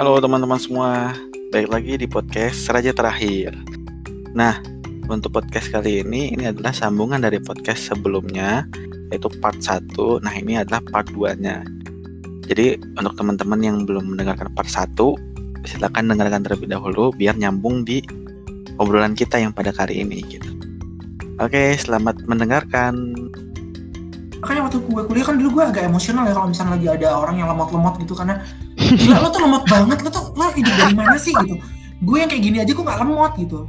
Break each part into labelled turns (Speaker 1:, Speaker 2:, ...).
Speaker 1: Halo teman-teman semua, baik lagi di podcast Raja Terakhir. Nah, untuk podcast kali ini, ini adalah sambungan dari podcast sebelumnya, yaitu part 1. Nah, ini adalah part 2-nya. Jadi, untuk teman-teman yang belum mendengarkan part 1, silakan dengarkan terlebih dahulu biar nyambung di obrolan kita yang pada kali ini gitu. Oke, selamat mendengarkan.
Speaker 2: makanya waktu gue kuliah kan dulu gue agak emosional ya kalau misalnya lagi ada orang yang lemot-lemot gitu karena gila lo tuh lemot banget. Lo tuh lo hidup dari mana sih gitu? Gue yang kayak gini aja gue gak lemot gitu.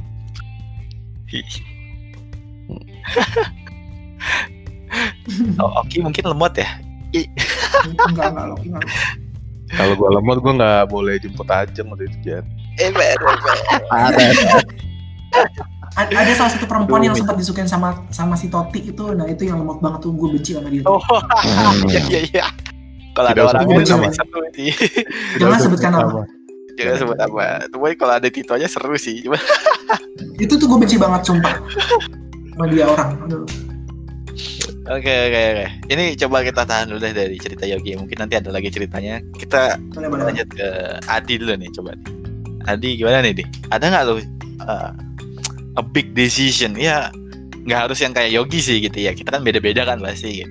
Speaker 1: Oh, Oki mungkin lemot ya?
Speaker 2: enggak enggak lo enggak
Speaker 3: Kalau gue lemot gue nggak boleh jemput aja waktu itu Jan.
Speaker 1: Eh,
Speaker 2: ada, ada salah satu perempuan yang
Speaker 3: Aduh,
Speaker 2: sempat disukain sama sama si Toti itu. Nah itu yang lemot banget tuh gue benci sama dia
Speaker 1: Oh, iya iya iya. Kalau ada orang
Speaker 2: sebut
Speaker 1: itu
Speaker 2: nama.
Speaker 1: seru sih.
Speaker 2: Jangan sebutkan nama.
Speaker 1: Jangan sebut apa. Tapi kalau ada Tito aja seru sih. Cuma
Speaker 2: itu tuh gue benci banget sumpah sama dia orang
Speaker 1: Oke oke oke. Ini coba kita tahan dulu deh dari cerita Yogi. Mungkin nanti ada lagi ceritanya. Kita
Speaker 2: boleh boleh
Speaker 1: lanjut ke Adi dulu nih coba. nih. Adi gimana nih di? Ada nggak lo uh, a big decision? Ya nggak harus yang kayak Yogi sih gitu ya. Kita kan beda-beda kan pasti. Gitu.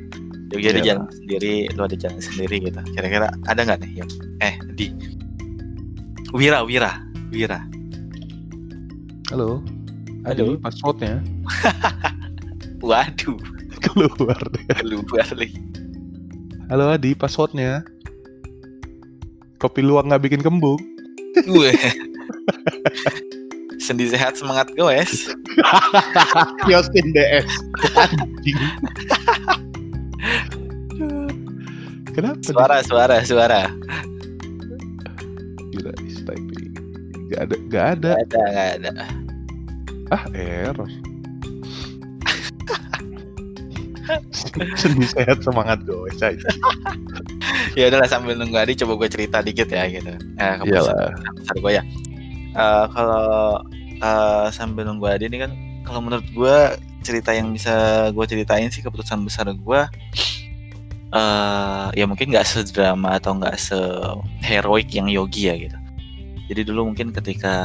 Speaker 1: Yogi ada jalan sendiri, lu ada jalan sendiri gitu. Kira-kira ada nggak nih yang eh di Wira Wira Wira.
Speaker 3: Halo.
Speaker 1: Halo.
Speaker 3: Adi, passwordnya
Speaker 1: Waduh,
Speaker 3: keluar. deh.
Speaker 1: keluar lagi.
Speaker 3: Halo Adi, passwordnya. Kopi luwak nggak bikin kembung.
Speaker 1: Gue. Sendi sehat semangat goes.
Speaker 3: Kioskin DS. Anjing. Kenapa? nih?
Speaker 1: Suara suara suara.
Speaker 3: Gila, is typing. Gak ada, gak ada.
Speaker 1: Gak ada gak ada.
Speaker 3: Ah, error. Seni sehat semangat goes aja.
Speaker 1: Ya udahlah sambil nunggu Adi coba gue cerita dikit ya gitu. Eh, keputusan besar gue ya. Eh, kalau eh, sambil nunggu Adi ini kan kalau menurut gue cerita yang bisa gue ceritain sih keputusan besar gue eh ya mungkin nggak sedrama atau nggak se heroik yang Yogi ya gitu. Jadi dulu mungkin ketika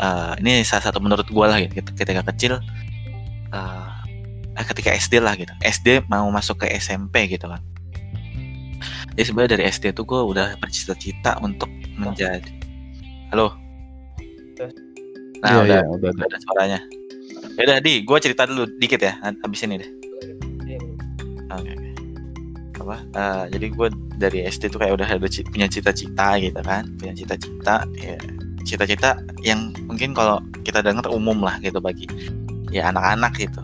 Speaker 1: eh, ini salah satu menurut gue lah gitu ketika kecil eh, ketika SD lah gitu. SD mau masuk ke SMP gitu kan. Jadi sebenarnya dari SD tuh gue udah bercita-cita untuk menjadi. Halo. Nah
Speaker 3: Iya,
Speaker 1: udah,
Speaker 3: iya, udah,
Speaker 1: udah ada suaranya. Ya udah di, gue cerita dulu dikit ya, habis ini deh. Oke oke. Apa? eh, jadi gue dari SD tuh kayak udah ada punya cita-cita gitu kan, punya cita-cita. Ya, cita-cita yang mungkin kalau kita dengar umum lah gitu bagi ya anak-anak gitu.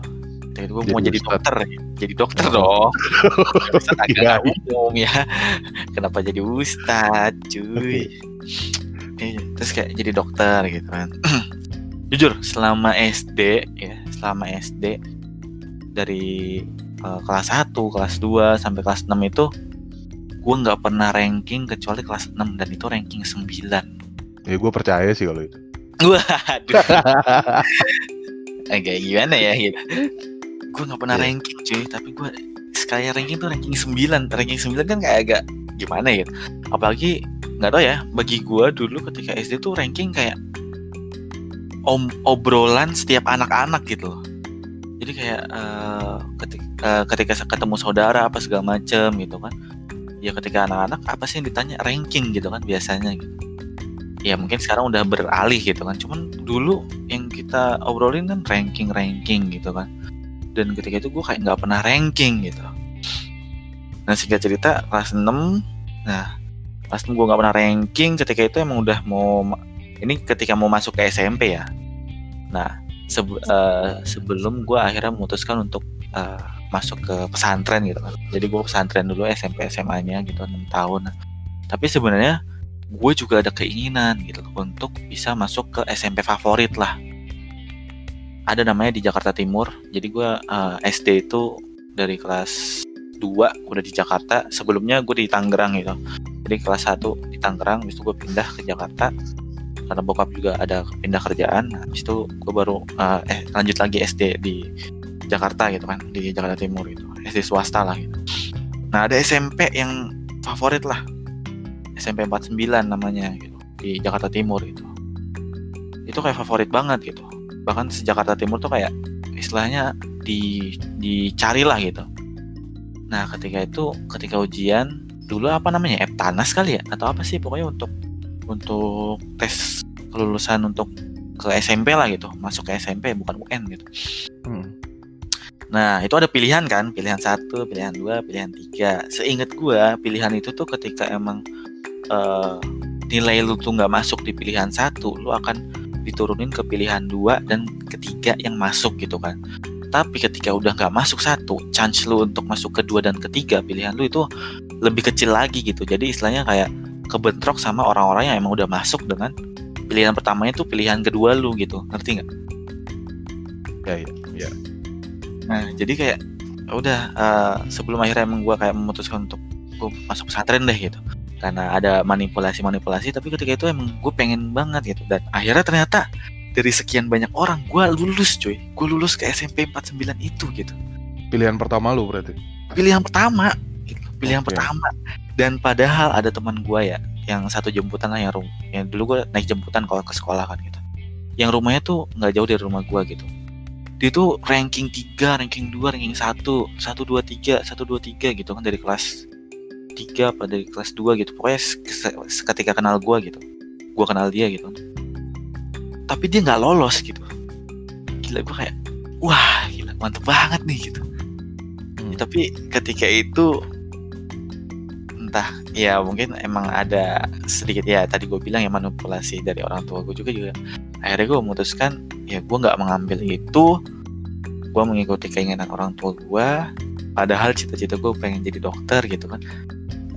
Speaker 1: Jadi gue mau
Speaker 3: Jadi
Speaker 1: dokter, jadi dokter dong. Agak
Speaker 3: Kirain.
Speaker 1: umum ya. Kenapa jadi ustadz, cuy? Iya, terus kayak jadi dokter gitu kan. Jujur, selama SD ya, selama SD dari eh, kelas 1, kelas 2 sampai kelas 6 itu gue nggak pernah ranking kecuali kelas 6 dan itu ranking 9.
Speaker 3: Ya gue percaya sih kalau itu.
Speaker 1: Waduh, agak gimana ya gitu. Gue nggak pernah
Speaker 3: Iya.
Speaker 1: ranking cuy, tapi gue sekali ranking tuh ranking 9. Ranking 9 kan kayak agak gimana ya. Apalagi nggak tau ya, bagi gue dulu ketika SD tuh ranking kayak om obrolan setiap anak-anak gitu loh. Jadi kayak eh, ketika, ketika ketemu saudara apa segala macem gitu kan. Ya ketika anak-anak apa sih yang ditanya ranking gitu kan biasanya gitu. Ya mungkin sekarang udah beralih gitu kan. Cuman dulu yang kita obrolin kan ranking-ranking gitu kan. Dan ketika itu gue kayak nggak pernah ranking gitu. Nah singkat cerita kelas 6 Nah kelas 6 gue nggak pernah ranking Ketika itu emang udah mau Ini ketika mau masuk ke SMP ya Nah sebe- eh, sebelum gue akhirnya memutuskan untuk eh, masuk ke pesantren gitu kan Jadi gue pesantren dulu SMP SMA nya gitu 6 tahun Tapi sebenarnya gue juga ada keinginan gitu Untuk bisa masuk ke SMP favorit lah ada namanya di Jakarta Timur. Jadi gue eh, SD itu dari kelas 2 udah di Jakarta. Sebelumnya gue di Tangerang gitu. Jadi kelas 1 di Tangerang, habis itu gue pindah ke Jakarta. Karena bokap juga ada pindah kerjaan. Nah, habis itu gue baru eh, eh lanjut lagi SD di Jakarta gitu kan, di Jakarta Timur gitu. SD swasta lah gitu. Nah, ada SMP yang favorit lah. SMP 49 namanya gitu. di Jakarta Timur itu itu kayak favorit banget gitu bahkan se Jakarta Timur tuh kayak istilahnya di dicari lah gitu nah ketika itu ketika ujian dulu apa namanya Eptanas kali ya atau apa sih pokoknya untuk untuk tes kelulusan untuk ke SMP lah gitu masuk ke SMP bukan UN gitu
Speaker 3: Hmm.
Speaker 1: Nah, itu ada pilihan kan, pilihan satu, pilihan dua, pilihan tiga. Seingat gua, pilihan itu tuh ketika emang eh, nilai lu tuh nggak masuk di pilihan satu, lu akan diturunin ke pilihan dua dan ketiga yang masuk gitu kan. Tapi ketika udah nggak masuk satu, chance lu untuk masuk kedua dan ketiga pilihan lu itu lebih kecil lagi gitu. Jadi istilahnya kayak kebentrok sama orang-orang yang emang udah masuk dengan pilihan pertamanya tuh pilihan kedua lu gitu. Ngerti nggak?
Speaker 3: Ya, ya, ya.
Speaker 1: Nah, jadi kayak ya udah eh, sebelum akhirnya emang gue kayak memutuskan untuk gue masuk pesantren deh gitu. Karena ada manipulasi-manipulasi, tapi ketika itu emang gue pengen banget gitu. Dan akhirnya ternyata dari sekian banyak orang gue lulus cuy. Gue lulus ke SMP 49 itu gitu.
Speaker 3: Pilihan pertama lu berarti.
Speaker 1: Pilihan pertama. Pilihan
Speaker 3: Oke.
Speaker 1: pertama. Dan padahal ada teman gue ya, yang satu jemputan lah yang rum, yang dulu gue naik jemputan kalau ke sekolah kan gitu. Yang rumahnya tuh nggak jauh dari rumah gue gitu dia tuh ranking 3, ranking 2, ranking 1, 1 2 3, 1 2 3 gitu kan dari kelas 3 apa dari kelas 2 gitu. Pokoknya se- se- ketika kenal gua gitu. Gua kenal dia gitu. Tapi dia nggak lolos gitu. Gila gua kayak wah, gila mantep banget nih gitu.
Speaker 3: Hmm.
Speaker 1: Tapi ketika itu entah ya mungkin emang ada sedikit ya tadi gue bilang ya manipulasi dari orang tua gue juga juga. Akhirnya gue memutuskan ya gue nggak mengambil itu. Gue mengikuti keinginan orang tua gue padahal cita-cita gue pengen jadi dokter gitu kan.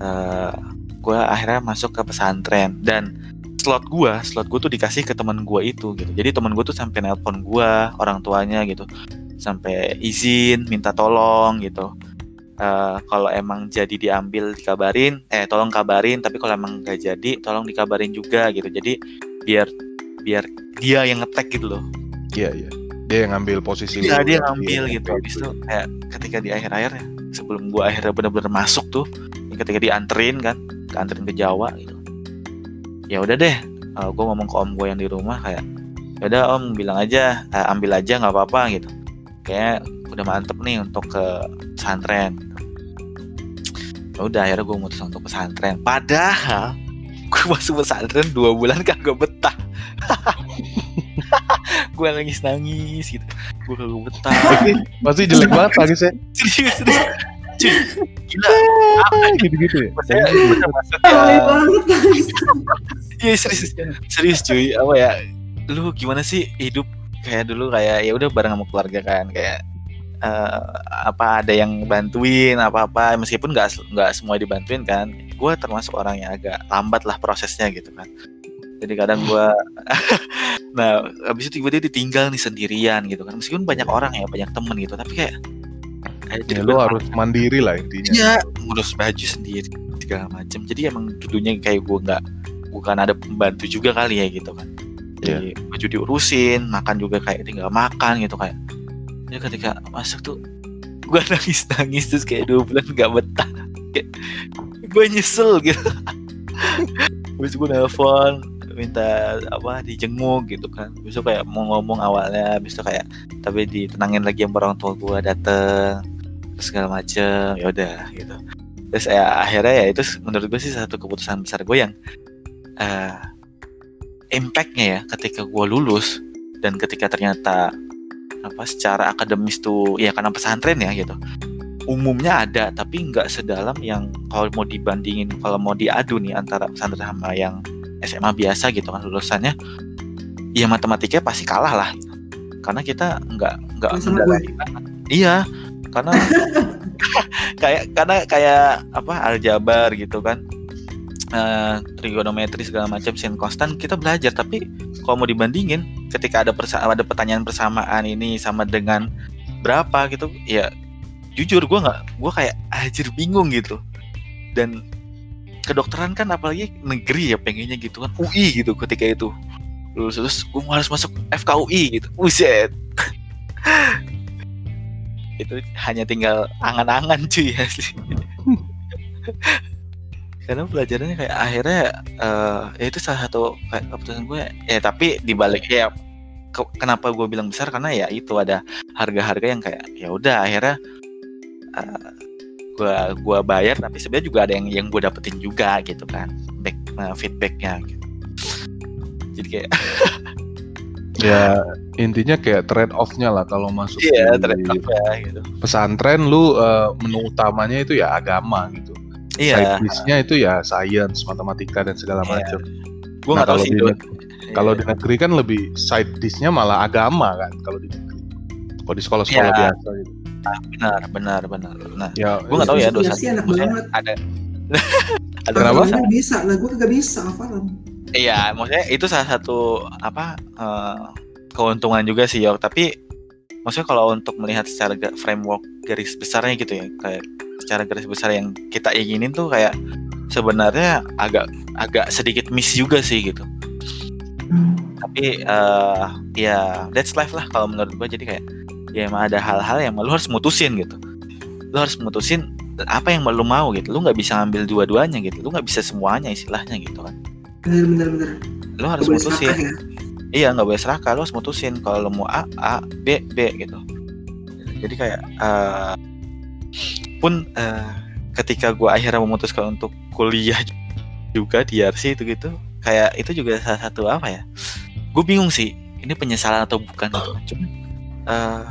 Speaker 1: Eh gue akhirnya masuk ke pesantren. Dan slot gue slot gue tuh dikasih ke teman gue itu gitu. Jadi teman gue tuh sampai nelpon gue orang tuanya gitu. Sampai izin minta tolong gitu Eh, kalau emang jadi diambil dikabarin eh tolong kabarin tapi kalau emang nggak jadi tolong dikabarin juga gitu. Jadi biar biar dia yang ngetek gitu loh.
Speaker 3: Iya, iya. Dia yang ngambil posisi
Speaker 1: Iya dia ngambil gitu.
Speaker 3: Oke,
Speaker 1: habis itu. kayak ketika di akhir-akhir ya sebelum gua akhirnya bener-bener masuk tuh ketika dianterin kan keanterin ke Jawa gitu. Ya udah deh eh, gua ngomong ke om gue yang di rumah kayak ya udah om bilang aja eh, ambil aja nggak apa-apa gitu kayak udah mantep nih untuk ke pesantren. Ya udah akhirnya gue mutusin untuk pesantren. Padahal gue masuk pesantren dua bulan kagak betah. Gue nangis nangis gitu. Gue kagak betah.
Speaker 3: Pasti, jelek banget lagi sih.
Speaker 1: serius serius. Cuy gila.
Speaker 3: Gitu-gitu ya.
Speaker 1: Maksudnya, udah masuk
Speaker 2: Alay
Speaker 1: ya
Speaker 2: banget guys.
Speaker 1: iya serius serius cuy. Apa ya? Lu gimana sih hidup kayak dulu kayak ya udah bareng sama keluarga kan kayak eh, apa ada yang bantuin apa apa meskipun nggak nggak semua dibantuin kan gue termasuk orang yang agak lambat lah prosesnya gitu kan jadi kadang gue nah habis itu tiba-tiba ditinggal nih sendirian gitu kan meskipun banyak orang ya banyak temen gitu tapi kayak
Speaker 3: Ya,
Speaker 1: gua
Speaker 3: harus mandiri lah intinya.
Speaker 1: Iya, ngurus baju sendiri segala macam. Jadi emang dulunya kayak gue nggak bukan ada pembantu juga kali ya gitu kan. Jadi baju diurusin, makan juga kayak tinggal makan gitu kayak. Jadi ketika masuk tuh gue nangis nangis terus kayak dua bulan nggak betah. Gue nyesel gitu. Terus gue nelfon minta apa dijenguk gitu kan besok kayak mau ngomong awalnya besok kayak tapi ditenangin lagi sama orang tua gue dateng segala macem ya udah gitu terus ya akhirnya ya itu menurut gue sih satu keputusan besar gue yang eh impactnya ya ketika gue lulus dan ketika ternyata apa secara akademis tuh ya karena pesantren ya gitu. Umumnya ada tapi nggak sedalam yang kalau mau dibandingin kalau mau diadu nih antara pesantren sama yang SMA biasa gitu kan lulusannya ya matematikanya pasti kalah lah. Karena kita nggak nggak iya karena kayak karena kayak apa aljabar gitu kan eh, trigonometri segala macam sin konstan kita belajar. Tapi kalau mau dibandingin ketika ada persa ada pertanyaan persamaan ini sama dengan berapa gitu ya jujur gue nggak gue kayak anjir bingung gitu. Dan kedokteran kan apalagi negeri ya pengennya gitu kan UI gitu ketika itu. Lulus terus gue harus masuk FKUI gitu. Buset. Itu hanya tinggal angan-angan cuy asli karena pelajarannya kayak akhirnya eh ya itu salah satu kayak keputusan gue ya tapi dibalik ya ke- kenapa gue bilang besar karena ya itu ada harga-harga yang kayak ya udah akhirnya eh, gua gua bayar tapi sebenarnya juga ada yang yang gue dapetin juga gitu kan back eh, feedbacknya gitu. jadi kayak
Speaker 3: Ya intinya kayak trade off-nya lah kalau masuk
Speaker 1: iya
Speaker 3: di
Speaker 1: ya gitu
Speaker 3: pesantren lu eh, menu utamanya itu ya agama gitu.
Speaker 1: Iya
Speaker 3: Side itu ya science, matematika dan segala
Speaker 1: Iya.
Speaker 3: macam.
Speaker 1: gue
Speaker 3: Nah,
Speaker 1: nggak tahu
Speaker 3: kalau
Speaker 1: sih
Speaker 3: di Kalau di negeri kan lebih side dish-nya malah agama kan kalau di negeri. Kalau di sekolah-sekolah
Speaker 1: Iya.
Speaker 3: biasa gitu.
Speaker 1: benar benar benar nah
Speaker 3: Ya,
Speaker 1: gue nggak tahu ya
Speaker 2: Iya
Speaker 1: dosa
Speaker 2: sih, enak
Speaker 1: maksudnya
Speaker 2: banget.
Speaker 1: ada ada
Speaker 3: Kenapa?
Speaker 2: bisa, lah gue kagak bisa hafalan.
Speaker 1: Iya, maksudnya itu salah satu apa eh, keuntungan juga sih Yok. Tapi maksudnya kalau untuk melihat secara framework garis besarnya gitu ya, kayak secara garis besar yang kita inginin tuh kayak sebenarnya agak agak sedikit miss juga sih gitu.
Speaker 2: Hmm.
Speaker 1: Tapi eh ya that's life lah kalau menurut gua jadi kayak ya emang ada hal-hal yang lu harus mutusin gitu. Lu harus mutusin apa yang lu mau gitu. Lu nggak bisa ngambil dua-duanya gitu. Lu nggak bisa semuanya istilahnya gitu kan.
Speaker 2: Bener bener bener.
Speaker 1: Lu harus
Speaker 2: Gak
Speaker 1: mutusin.
Speaker 2: ya.
Speaker 1: Iya nggak boleh serakah, lo harus mutusin kalau lo mau A, A, B, B gitu. Jadi kayak eh, pun eh, ketika gua akhirnya memutuskan untuk kuliah juga di RC itu gitu, kayak itu juga salah satu apa ya? Gue bingung sih, ini penyesalan atau bukan gitu kan. Cuman eh,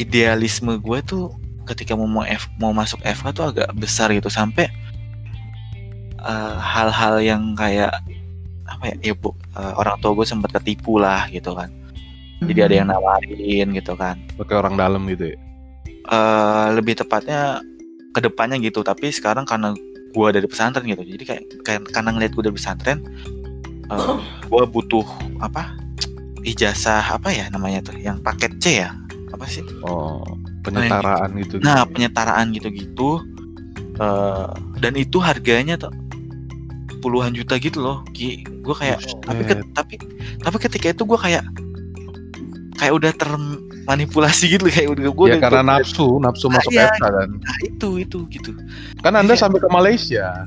Speaker 1: idealisme gue tuh ketika mau mau F, mau masuk FK tuh agak besar gitu sampai eh, hal-hal yang kayak apa ya, ya bu, eh, orang tua gue sempat ketipu lah gitu kan. Jadi ada yang nawarin gitu kan.
Speaker 3: pakai orang dalam gitu ya.
Speaker 1: Eh lebih tepatnya ke depannya gitu. Tapi sekarang karena gue dari pesantren gitu, jadi kayak, kayak karena ngeliat gue dari pesantren, eh gue butuh apa ijazah apa ya namanya tuh, yang paket C ya apa sih?
Speaker 3: Oh, penyetaraan gitu.
Speaker 1: Nah penyetaraan gitu-gitu eh dan itu harganya tuh puluhan juta gitu loh. Gue kayak tapi ke- tapi tapi ketika itu gue kayak kayak udah termanipulasi gitu kayak udah gue
Speaker 3: ya karena nafsu, nafsu
Speaker 1: Ah,
Speaker 3: masuk
Speaker 1: iya.
Speaker 3: FK kan.
Speaker 1: nah, itu itu gitu.
Speaker 3: Kan Anda
Speaker 1: Iya.
Speaker 3: sampai ke Malaysia.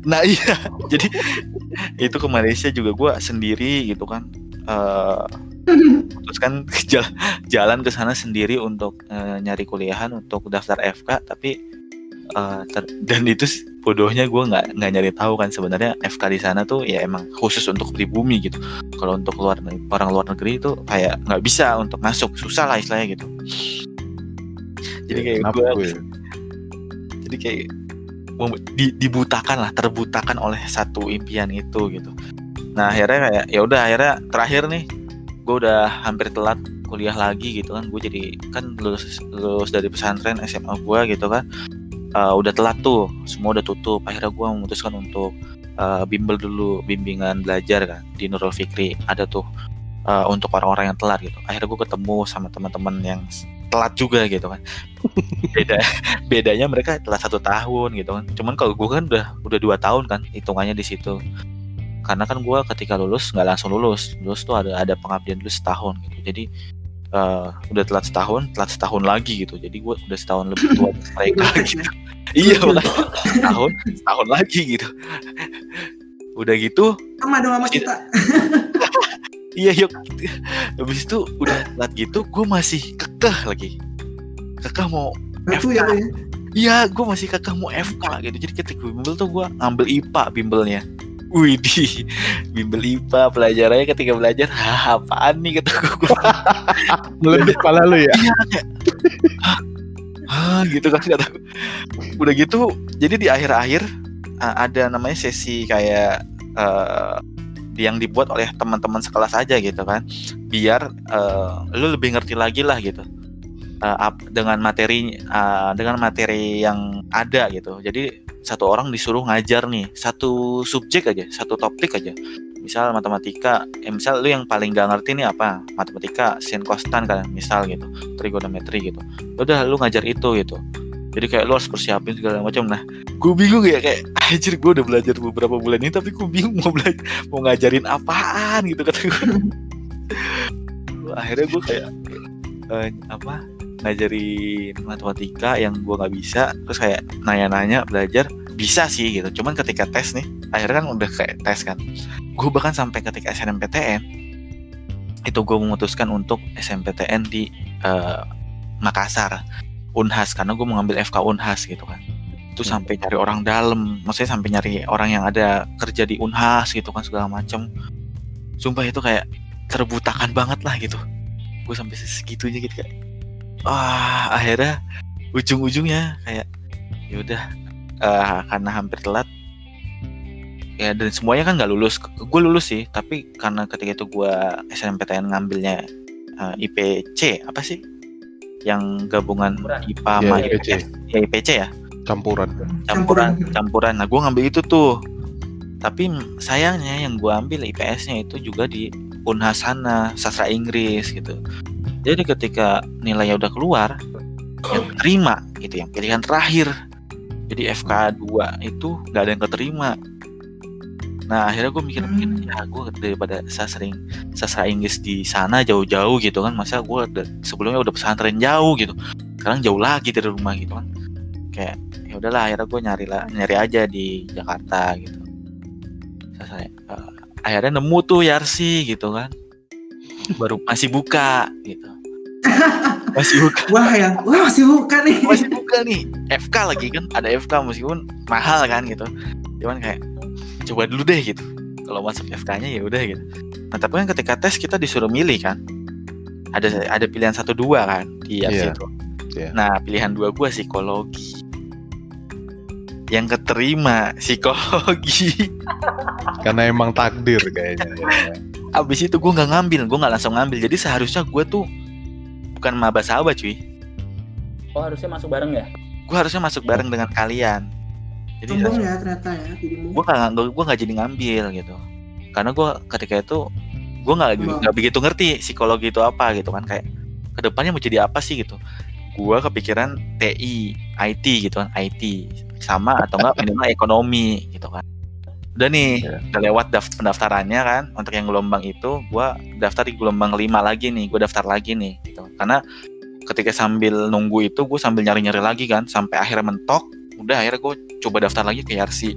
Speaker 1: Nah iya jadi itu ke Malaysia juga gue sendiri gitu kan. eh terus kan jal- jalan ke sana sendiri untuk eh, nyari kuliahan untuk daftar FK tapi ter- dan itu bodohnya gue nggak nggak nyari tahu kan. Sebenarnya FK di sana tuh ya emang khusus untuk pribumi gitu. Kalau untuk luar orang luar negeri itu kayak nggak bisa untuk masuk. Susah lah istilahnya gitu. Jadi kayak
Speaker 3: Kenapa
Speaker 1: gue
Speaker 3: gue?
Speaker 1: jadi kayak di- dibutakan lah terbutakan oleh satu impian itu gitu. Nah akhirnya kayak ya udah akhirnya terakhir nih gue udah hampir telat kuliah lagi gitu kan. Gue jadi kan lulus lulus dari pesantren SMA gue gitu kan Eh, udah telat tuh semua udah tutup. Akhirnya gue memutuskan untuk eh, bimbel dulu bimbingan belajar kan di Nurul Fikri. Ada tuh eh, untuk orang-orang yang telat gitu. Akhirnya gue ketemu sama teman-teman yang telat juga gitu kan. Beda bedanya mereka telat satu tahun gitu kan. Cuman kalau gue kan udah udah dua tahun kan hitungannya di situ. Karena kan gue ketika lulus nggak langsung lulus. Lulus tuh ada ada pengabdian dulu setahun gitu. Jadi eh, udah telat setahun telat setahun lagi gitu jadi gue udah setahun lebih tua mereka gitu iya makanya setahun setahun lagi gitu udah gitu
Speaker 2: Sama dong sama kita.
Speaker 1: iya yuk habis itu udah telat gitu gue masih kekeh lagi kekeh mau
Speaker 2: Batu ya, ya.
Speaker 1: Iya, gue masih kakak mau FK gitu. Jadi ketika bimbel tuh gue ngambil IPA bimbelnya. Widih, bimbel IPA pelajarannya ketika belajar, hah apaan nih kata gue.
Speaker 3: Meleduk pala lu ya.
Speaker 1: Hah gitu kan kata. Udah gitu, jadi di akhir-akhir uh, ada namanya sesi kayak uh, yang dibuat oleh teman-teman sekelas aja gitu kan, biar uh, lu lebih ngerti lagi lah gitu. Uh, dengan materi uh, dengan materi yang ada gitu. Jadi satu orang disuruh ngajar nih satu subjek aja, satu topik aja. Misal matematika, eh, misal lu yang paling gak ngerti nih apa? Matematika, sin kostan kan, misal gitu, trigonometri gitu. Udah lu ngajar itu gitu. Jadi kayak lu harus persiapin segala macam. Nah, gue bingung ya kayak anjir gue udah belajar beberapa bulan ini tapi gue bingung mau belajar mau ngajarin apaan gitu kata gue. Akhirnya gue kayak eh, apa ngajarin matematika yang gue nggak bisa terus kayak nanya-nanya belajar bisa sih gitu. Cuman ketika tes nih akhirnya kan udah kayak tes kan. Gue bahkan sampai ketika SNMPTN itu gue memutuskan untuk SNMPTN di eh, Makassar Unhas karena gue mau ngambil FK Unhas gitu kan. Itu
Speaker 3: Hmm.
Speaker 1: sampai nyari orang dalam maksudnya sampai nyari orang yang ada kerja di Unhas gitu kan segala macem. Sumpah itu kayak terbutakan banget lah gitu. Gue sampai segitunya gitu kayak wah akhirnya ujung-ujungnya kayak yaudah eh, karena hampir telat. Ya dan semuanya kan nggak lulus. Gue lulus sih tapi karena ketika itu gue SNMPTN ngambilnya eh, IPC apa sih? Yang gabungan
Speaker 4: Campuran.
Speaker 1: IPA
Speaker 3: Ya,
Speaker 1: sama
Speaker 3: IPC.
Speaker 1: IPS ya IPC ya?
Speaker 3: Campuran.
Speaker 1: campuran campuran. nah gue ngambil itu tuh. Tapi sayangnya yang gue ambil IPS-nya itu juga di Unhas sana sastra Inggris gitu jadi ketika nilainya udah keluar yang terima itu yang pilihan terakhir. Jadi FK 2 itu nggak ada yang keterima. Nah akhirnya gue mikir-mikir
Speaker 2: Hmm.
Speaker 1: ya gue daripada sastra Ing- sastra Inggris di sana jauh-jauh gitu kan masa gue udah- sebelumnya udah pesantren jauh gitu sekarang jauh lagi dari rumah gitu kan. Kayak ya udahlah akhirnya gue nyari lah nyari aja di Jakarta gitu. Eh, akhirnya nemu tuh Yarsi gitu kan. Baru masih buka gitu masih buka
Speaker 2: Wah ya, wah masih buka nih.
Speaker 1: masih buka nih FK lagi kan ada FK meskipun mahal kan gitu cuman kayak coba dulu deh gitu kalau masuk FK-nya ya udah gitu nah tapi kan ketika tes kita disuruh milih kan ada ada pilihan satu dua kan di Yarsi
Speaker 3: Iya.
Speaker 1: itu
Speaker 3: Iya.
Speaker 1: nah pilihan dua gue psikologi yang keterima psikologi
Speaker 3: Karena emang takdir kayaknya. ya.
Speaker 1: abis itu gue nggak ngambil gue nggak langsung ngambil jadi seharusnya gue tuh bukan maba sahabat cuy.
Speaker 4: Oh harusnya masuk bareng ya?
Speaker 1: gue harusnya masuk bareng dengan kalian. Jadi
Speaker 2: Sombong ya ternyata ya
Speaker 1: gue gue nggak jadi ngambil gitu. Karena gue ketika itu gue nggak nggak begitu ngerti psikologi itu apa gitu kan. Kayak ke depannya mau jadi apa sih? gitu. Gue kepikiran TI IT gitu kan. IT sama atau enggak minimal ekonomi gitu kan udah nih
Speaker 3: Iya.
Speaker 1: udah lewat daft- pendaftarannya kan untuk yang gelombang itu gue daftar di gelombang 5 lagi nih gue daftar lagi nih gitu. Karena ketika sambil nunggu itu gue sambil nyari-nyari lagi kan sampai akhirnya mentok udah akhirnya gue coba daftar lagi ke Yarsi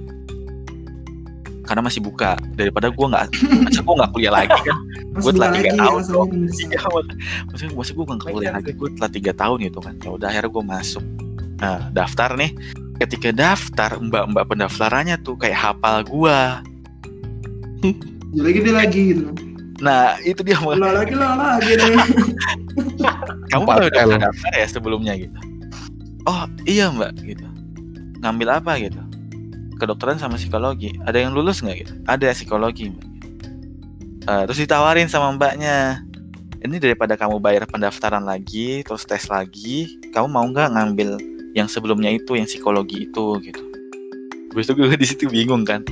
Speaker 1: karena masih buka daripada gue nggak masa gue nggak kuliah lagi kan? Gue telah
Speaker 2: buka
Speaker 1: tiga tahun dong. Iya, maksudnya maksudnya gue nggak kuliah lagi gue telah tiga tahun gitu kan. Ya udah akhirnya gue masuk. Nah daftar nih ketika daftar mbak-mbak pendaftarannya tuh kayak hafal gue
Speaker 2: Dia lagi dia lagi gitu.
Speaker 1: nah itu dia Mbak.
Speaker 2: Lo lagi lo lagi nih.
Speaker 1: kamu udah daftar, daftar ya sebelumnya gitu? Oh iya mbak gitu. Ngambil apa gitu? Kedokteran sama psikologi. Ada yang lulus nggak gitu? Ada psikologi mbak. Eh, terus ditawarin sama mbaknya. Ini daripada kamu bayar pendaftaran lagi terus tes lagi kamu mau nggak ngambil yang sebelumnya itu yang psikologi itu gitu. Habis itu gue di situ bingung kan.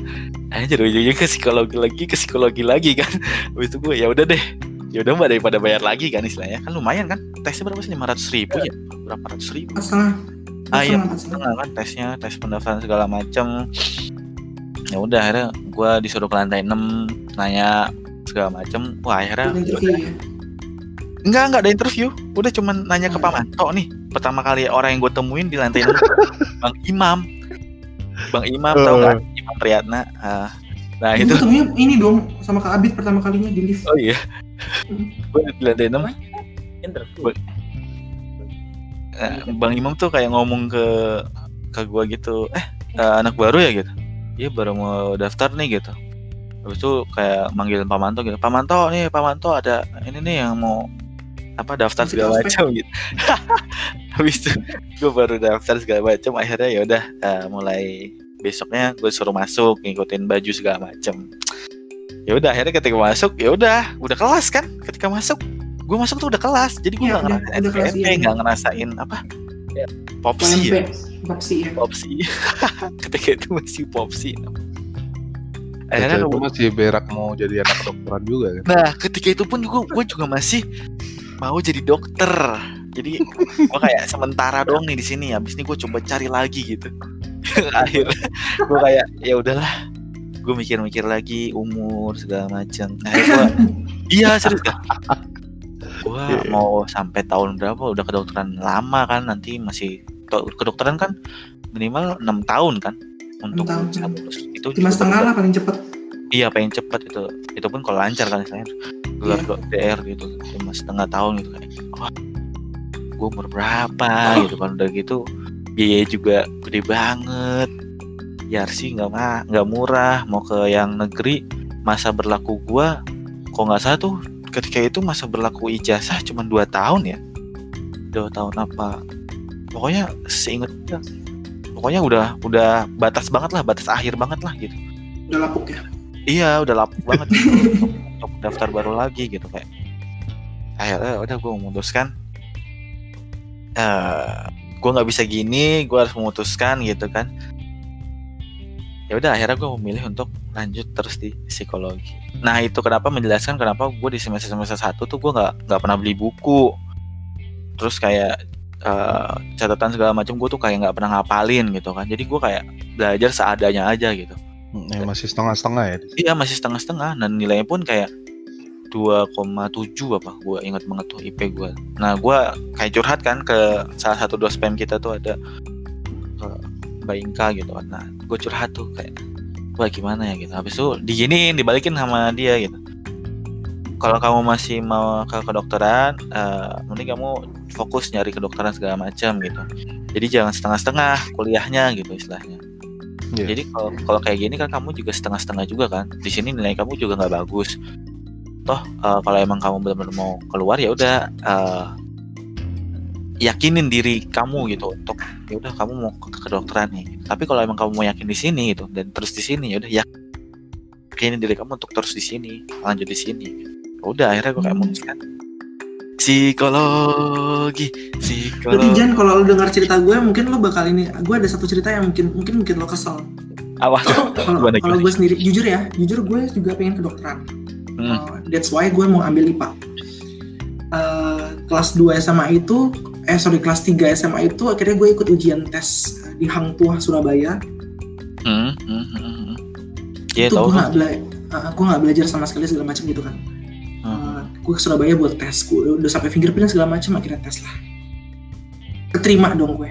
Speaker 1: Akhirnya jadi ujungnya ke psikologi lagi ke psikologi lagi kan. Habis itu gue ya udah deh. Ya udah mbak daripada bayar lagi kan istilahnya. Kan lumayan kan tesnya berapa sih? lima ratus ribu ya? berapa ratus ribu.
Speaker 2: Setengah.
Speaker 1: ah iya
Speaker 2: setengah.
Speaker 1: kan tesnya tes pendaftaran segala macam ya udah akhirnya gue disuruh ke lantai 6 nanya segala macam wah akhirnya
Speaker 2: interview ya.
Speaker 1: enggak enggak ada interview. Udah cuman nanya ke Pak Manto nih pertama kali orang yang gue temuin di lantai 6 Bang Imam Bang Imam tau nggak Imam Priyatna Ah, nah
Speaker 2: Itu ketemunya ini dong sama Kak Abid pertama kalinya di lift.
Speaker 1: oh iya gue di lantai 6
Speaker 4: Interview.
Speaker 1: Boleh. Eh, Bang Imam tuh kayak ngomong ke ke gua gitu, eh eh, anak baru ya gitu. Dia baru mau daftar nih gitu. Habis itu kayak manggil Pak Manto gitu. Pak Manto nih, Pak Manto ada ini nih yang mau apa daftar segala macam gitu. Habis itu gue baru daftar segala macam. Akhirnya ya udah eh, mulai besoknya gue suruh masuk ngikutin baju segala macam. Ya udah akhirnya ketika masuk ya udah udah kelas kan ketika masuk gue masuk tuh udah kelas jadi gue
Speaker 2: Iya,
Speaker 1: nggak
Speaker 2: udah-
Speaker 1: ngerasain
Speaker 2: udah kelas,
Speaker 1: SPMP
Speaker 2: iya.
Speaker 1: nggak ngerasain apa
Speaker 4: Iya.
Speaker 1: popsi ya
Speaker 2: Popsi ya.
Speaker 1: popsi ketika itu masih popsi
Speaker 3: Ketika
Speaker 1: akhirnya
Speaker 3: itu masih berak mau jadi anak kedokteran juga kan.
Speaker 1: nah ketika itu pun juga gue juga masih mau jadi dokter. Jadi gue kayak sementara dong nih di sini habis ini gue coba cari lagi gitu. Akhirnya gue kayak ya udahlah. Gue mikir-mikir lagi umur segala macam. Nah gue iya serius dah gue
Speaker 3: Iya.
Speaker 1: mau sampai tahun berapa? Udah kedokteran lama kan nanti masih kedokteran kan minimal enam tahun kan. Untuk
Speaker 2: tahun.
Speaker 1: itu
Speaker 2: lima setengah lah paling cepet
Speaker 1: iya pengen cepet itu. Itu pun kalau lancar kan saya. Gelar
Speaker 2: Iya.
Speaker 1: DR gitu lima setengah tahun gitu kayak wah gue umur berapa gitu kan. Udah gitu biaya juga gede banget. Ya sih nggak nggak murah. Mau ke yang negeri masa berlaku gua kok nggak salah tuh ketika itu masa berlaku ijazah cuma dua tahun ya. Dua tahun apa. Pokoknya seinget pokoknya udah udah batas banget lah batas akhir banget lah gitu.
Speaker 2: Udah lapuk ya
Speaker 1: Iya udah lapuk banget gitu, untuk, untuk daftar baru lagi gitu kayak. Akhirnya udah gue memutuskan eh gue nggak bisa gini gue harus memutuskan gitu kan. Ya udah akhirnya gue memilih untuk lanjut terus di psikologi. Nah itu kenapa menjelaskan kenapa gue di semester semester satu tuh gue nggak nggak pernah beli buku. Terus kayak eh, catatan segala macam gue tuh kayak nggak pernah ngapalin gitu kan. Jadi gue kayak belajar seadanya aja gitu
Speaker 3: ya, masih setengah-setengah ya.
Speaker 1: Iya masih setengah-setengah dan nilainya pun kayak 2,7 apa gue ingat banget tuh IP gue. Nah gue kayak curhat kan ke salah satu dospem kita tuh ada ke Mbak Inka gitu kan. Nah gue curhat tuh kayak wah gimana ya gitu. Habis itu diginiin dibalikin sama dia gitu. Kalau kamu masih mau ke kedokteran, eh mending kamu fokus nyari kedokteran segala macam gitu. Jadi jangan setengah-setengah kuliahnya gitu istilahnya.
Speaker 3: Iya.
Speaker 1: Jadi kalau kayak gini kan kamu juga setengah-setengah juga kan. Di sini nilai kamu juga nggak bagus. Toh eh, kalau emang kamu benar-benar mau keluar ya udah eh, yakinin diri kamu gitu untuk ya udah kamu mau ke kedokteran nih. Tapi kalau emang kamu mau yakin di sini gitu dan terus di sini ya udah yakinin diri kamu untuk terus di sini, lanjut di sini. Gitu. Udah akhirnya gue kayak memutuskan psikologi, psikologi.
Speaker 2: Jan kalau lo dengar cerita gue mungkin lo bakal ini gue ada satu cerita yang mungkin mungkin bikin lo kesel
Speaker 1: Awas.
Speaker 2: kalau gue sendiri jujur ya jujur gue juga pengen kedokteran
Speaker 1: Hmm.
Speaker 2: Uh, that's why gue mau ambil IPA Uh, kelas 2 SMA itu eh sorry kelas 3 SMA itu akhirnya gue ikut ujian tes di Hang Tuah Surabaya
Speaker 1: Hmm, hmm, hmm, hmm. Iya
Speaker 2: itu
Speaker 1: tahu.
Speaker 2: gue nggak bela uh, gue nggak belajar sama sekali segala macam gitu kan gue ke Surabaya buat tes gue udah, udah sampai fingerprint segala macam akhirnya tes lah keterima dong gue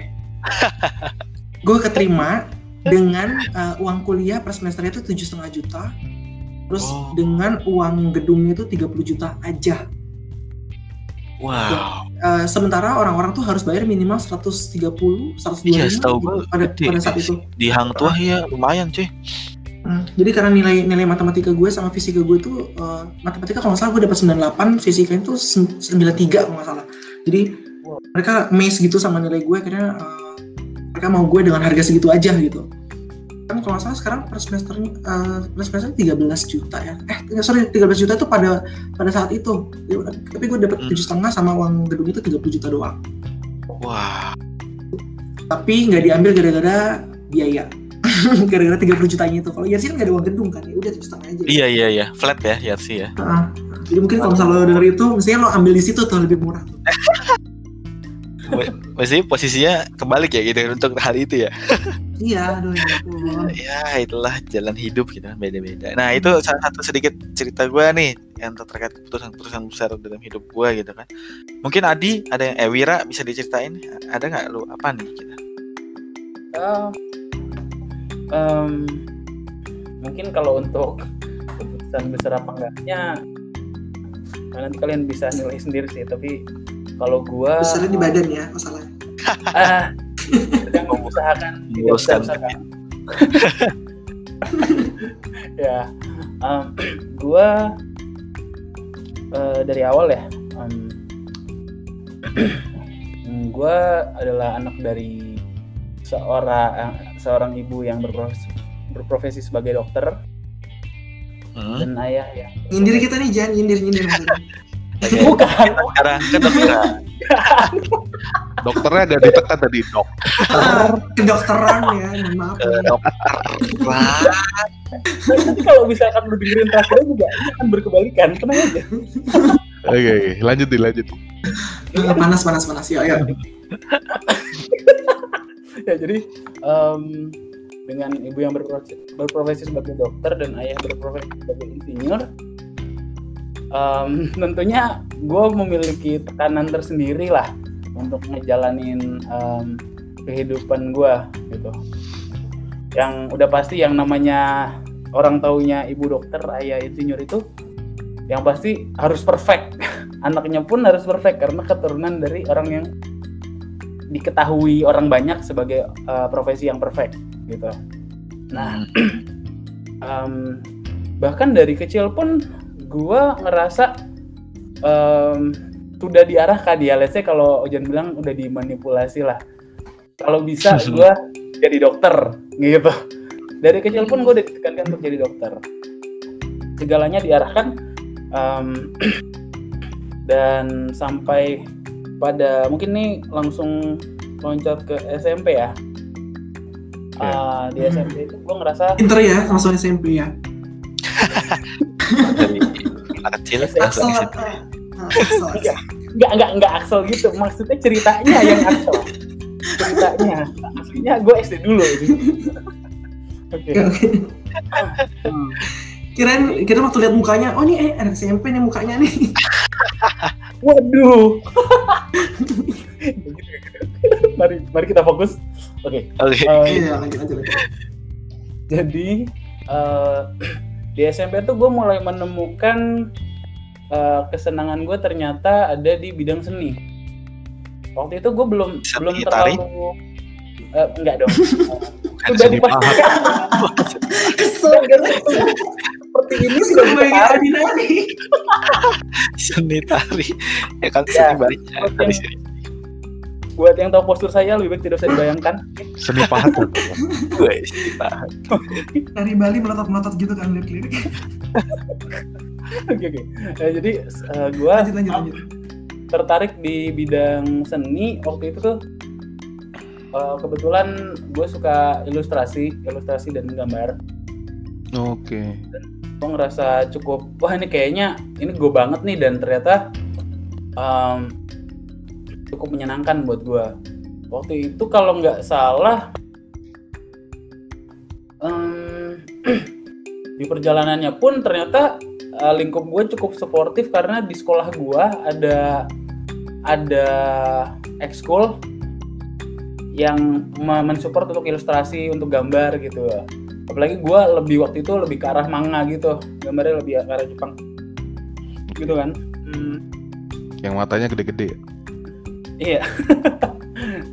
Speaker 2: gue keterima dengan uh, uang kuliah per semesternya itu tujuh setengah juta terus
Speaker 1: Oh.
Speaker 2: dengan uang gedungnya itu 30 juta aja
Speaker 1: Wow.
Speaker 2: Uh, sementara orang-orang tuh harus bayar minimal 130 125
Speaker 1: Iya,
Speaker 2: gitu pada pada saat itu
Speaker 1: Di Hang Tuah ya lumayan cuy.
Speaker 2: Hmm, jadi karena nilai nilai matematika gue sama fisika gue tuh uh, matematika kalau nggak salah gue dapat 98, fisika itu sem- 93 kalau nggak salah. Jadi mereka amazed gitu sama nilai gue karena uh, mereka mau gue dengan harga segitu aja gitu. Kan kalau nggak salah sekarang per semesternya uh, per semester 13 juta ya. Eh sorry 13 juta itu pada pada saat itu. Tapi gue dapat
Speaker 1: Hmm.
Speaker 2: tujuh setengah sama uang gedung itu 30 juta doang.
Speaker 1: Wah.
Speaker 2: Tapi nggak diambil gara-gara biaya. gara-gara 30 jutanya itu. Kalau Yarsi kan nggak ada uang gedung kan ya udah tujuh setengah aja.
Speaker 1: Iya iya iya, flat ya Yarsi ya.
Speaker 2: Heeh. Jadi mungkin kalau misalnya lo denger itu, mestinya lo ambil di situ tuh lebih murah. Tuh.
Speaker 1: Mesti posisinya kebalik ya gitu untuk hal itu ya.
Speaker 2: Iya, aduh ya.
Speaker 1: Ya itulah jalan hidup gitu kan beda-beda. Nah itu salah satu sedikit cerita gue nih yang terkait keputusan-keputusan besar dalam hidup gue gitu kan. Mungkin Adi ada yang eh Wira bisa diceritain ada nggak lu apa nih kita?
Speaker 4: Eh, em, mungkin kalau untuk keputusan besar apa enggaknya nanti kalian bisa nilai sendiri sih tapi kalau gua
Speaker 2: Besarnya di badan ya masalahnya.
Speaker 4: ah sedang mengusahakan tidak
Speaker 1: Meluruskan
Speaker 4: besar kan ya em, gua eh, dari awal ya em, gua adalah anak dari seorang seorang ibu yang berprofesi, berprofesi sebagai dokter
Speaker 1: Hmm.
Speaker 4: dan ayah yang
Speaker 2: Nyindir kita nih, jangan nyindir-nyindir. maksudnya.
Speaker 4: bukan
Speaker 1: Sekarang ke dokter.
Speaker 3: Dokternya agak ditekan tadi dok.
Speaker 2: Ah, Kedokteran ya, maaf.
Speaker 1: ke
Speaker 2: ya.
Speaker 1: dokter. Wah.
Speaker 4: nanti kalau misalkan lu dengerin terakhirnya juga akan berkebalikan tenang aja
Speaker 3: Oke, oke. lanjut lanjut.
Speaker 2: Eh, Panas, panas, panas. Ya, ya.
Speaker 4: ya jadi em, dengan ibu yang berprofesi, berprofesi sebagai dokter dan ayah berprofesi sebagai insinyur em, tentunya gue memiliki tekanan tersendiri lah untuk ngejalanin em, kehidupan gue gitu. Yang udah pasti yang namanya orang taunya ibu dokter ayah insinyur itu yang pasti harus perfect. Anaknya pun harus perfect karena keturunan dari orang yang diketahui orang banyak sebagai uh, profesi yang perfect gitu. Nah um, bahkan dari kecil pun gua ngerasa um, sudah diarahkan ya. Let's say kalau Ojan bilang udah dimanipulasi lah. Kalau bisa gue jadi dokter gitu. Dari kecil pun gue ditekankan untuk jadi dokter. Segalanya diarahkan um, dan sampai pada mungkin nih langsung loncat ke SMP ya. Uh, di SMP itu gue ngerasa
Speaker 2: pinter ya langsung SMP ya.
Speaker 1: Dari anak kecil
Speaker 2: Axel,
Speaker 1: langsung
Speaker 2: Axel, Axel.
Speaker 4: nggak nggak nggak Axel gitu. Maksudnya ceritanya yang Axel ceritanya. Aslinya gue SD dulu gitu. oke.
Speaker 2: Oke, oke. Kirain, kira waktu lihat mukanya, oh ini eh anak SMP nih mukanya nih.
Speaker 4: waduh mari mari kita fokus oke
Speaker 1: oke
Speaker 4: eh,
Speaker 2: Iya, lanjut lanjut. lanjut.
Speaker 4: jadi eh, di SMP tuh gue mulai menemukan eh, kesenangan gue ternyata ada di bidang seni waktu itu gue belum
Speaker 1: Seni
Speaker 4: belum
Speaker 1: tari?
Speaker 4: terlalu eh, enggak dong sudah
Speaker 1: seni
Speaker 4: dipastikan
Speaker 2: Kesel.
Speaker 4: Seperti ini sudah
Speaker 2: Adi Nani.
Speaker 1: seni tari ya kan
Speaker 4: Ya,
Speaker 1: seni banyak
Speaker 4: oke.
Speaker 1: dari sini
Speaker 4: buat yang tahu postur saya lebih baik tidak usah dibayangkan
Speaker 3: Seni pahat tuh.
Speaker 1: gue seni tahan.
Speaker 2: Dari Bali melotot-melotot gitu kan lirik-lirik.
Speaker 4: oke oke Eh, jadi gue
Speaker 2: Lanjut lanjut lanjut.
Speaker 4: tertarik di bidang seni waktu itu tuh eh, kebetulan gue suka ilustrasi ilustrasi dan gambar
Speaker 3: Oke.
Speaker 4: Gue ngerasa cukup wah ini kayaknya ini gue banget nih dan ternyata em, cukup menyenangkan buat gue waktu itu kalau nggak salah em, di perjalanannya pun ternyata eh, lingkup gue cukup suportif karena di sekolah gue ada ada ekskul yang me- mensupport untuk ilustrasi untuk gambar gitu apalagi gue lebih waktu itu lebih ke arah manga gitu. Gambarnya lebih ke arah Jepang. Gitu kan? Hmm,
Speaker 3: Yang matanya gede-gede ya.
Speaker 4: iya.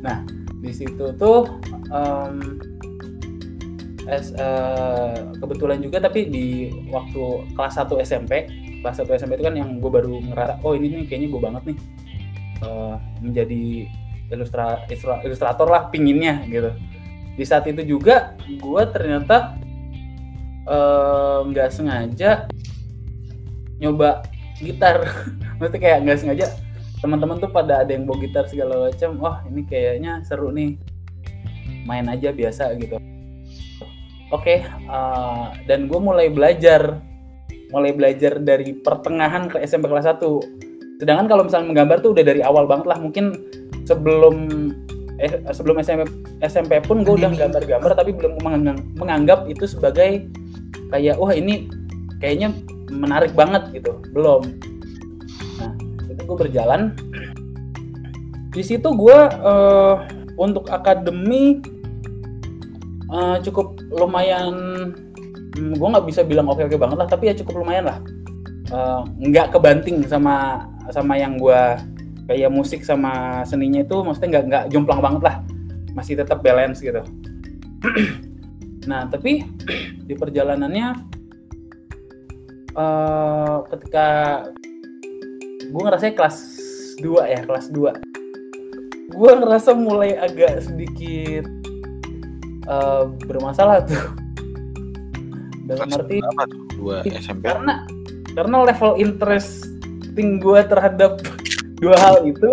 Speaker 4: Nah di situ tuh em, es- eh, kebetulan juga tapi di waktu kelas 1 SMP kelas 1 SMP itu kan yang gue baru ngerasa oh ini nih kayaknya gue banget nih eh, menjadi ilustra, ilustra- ilustrator lah pinginnya gitu di saat itu juga gue ternyata eh, nggak sengaja nyoba gitar. Maksudnya kayak nggak sengaja teman-teman tuh pada ada yang bawa gitar segala macam wah ini kayaknya seru nih. Main aja biasa gitu. Oke eh, dan gue mulai belajar. Mulai belajar dari pertengahan ke SMP kelas 1 sedangkan kalau misalnya menggambar tuh udah dari awal banget lah. Mungkin sebelum eh, sebelum SMP SMP pun gue udah gambar-gambar tapi belum menganggap, menganggap itu sebagai kayak wah ini kayaknya menarik banget gitu. Belum. Nah itu gue berjalan. Di situ gue eh, untuk akademi eh, cukup lumayan gue nggak bisa bilang oke oke banget lah tapi ya cukup lumayan lah. Eh, nggak kebanting sama sama yang gue kayak musik sama seninya itu maksudnya nggak nggak jomplang banget lah. Masih tetap balance gitu. Nah tapi di perjalanannya eh, ketika gue ngerasa kelas 2 ya kelas 2 gue ngerasa mulai agak sedikit eh, bermasalah tuh. Dalam arti
Speaker 1: dua SMP
Speaker 4: karena karena level interesting gue terhadap dua hal itu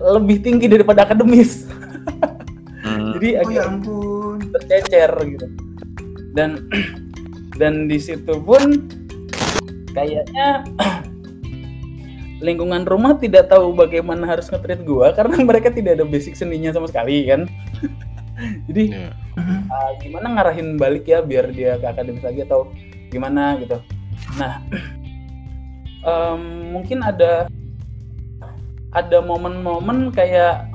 Speaker 4: lebih tinggi daripada akademis.
Speaker 1: Hmm,
Speaker 4: jadi
Speaker 2: Oh
Speaker 4: agak
Speaker 2: ya ampun.
Speaker 4: tercecer gitu. Dan dan di situ pun kayaknya lingkungan rumah tidak tahu bagaimana harus nge-treat gua karena mereka tidak ada basic seninya sama sekali kan? Jadi
Speaker 3: Iya.
Speaker 4: uh, gimana ngarahin balik ya biar dia ke akademis lagi atau gimana gitu. Nah em, mungkin ada ada momen-momen kayak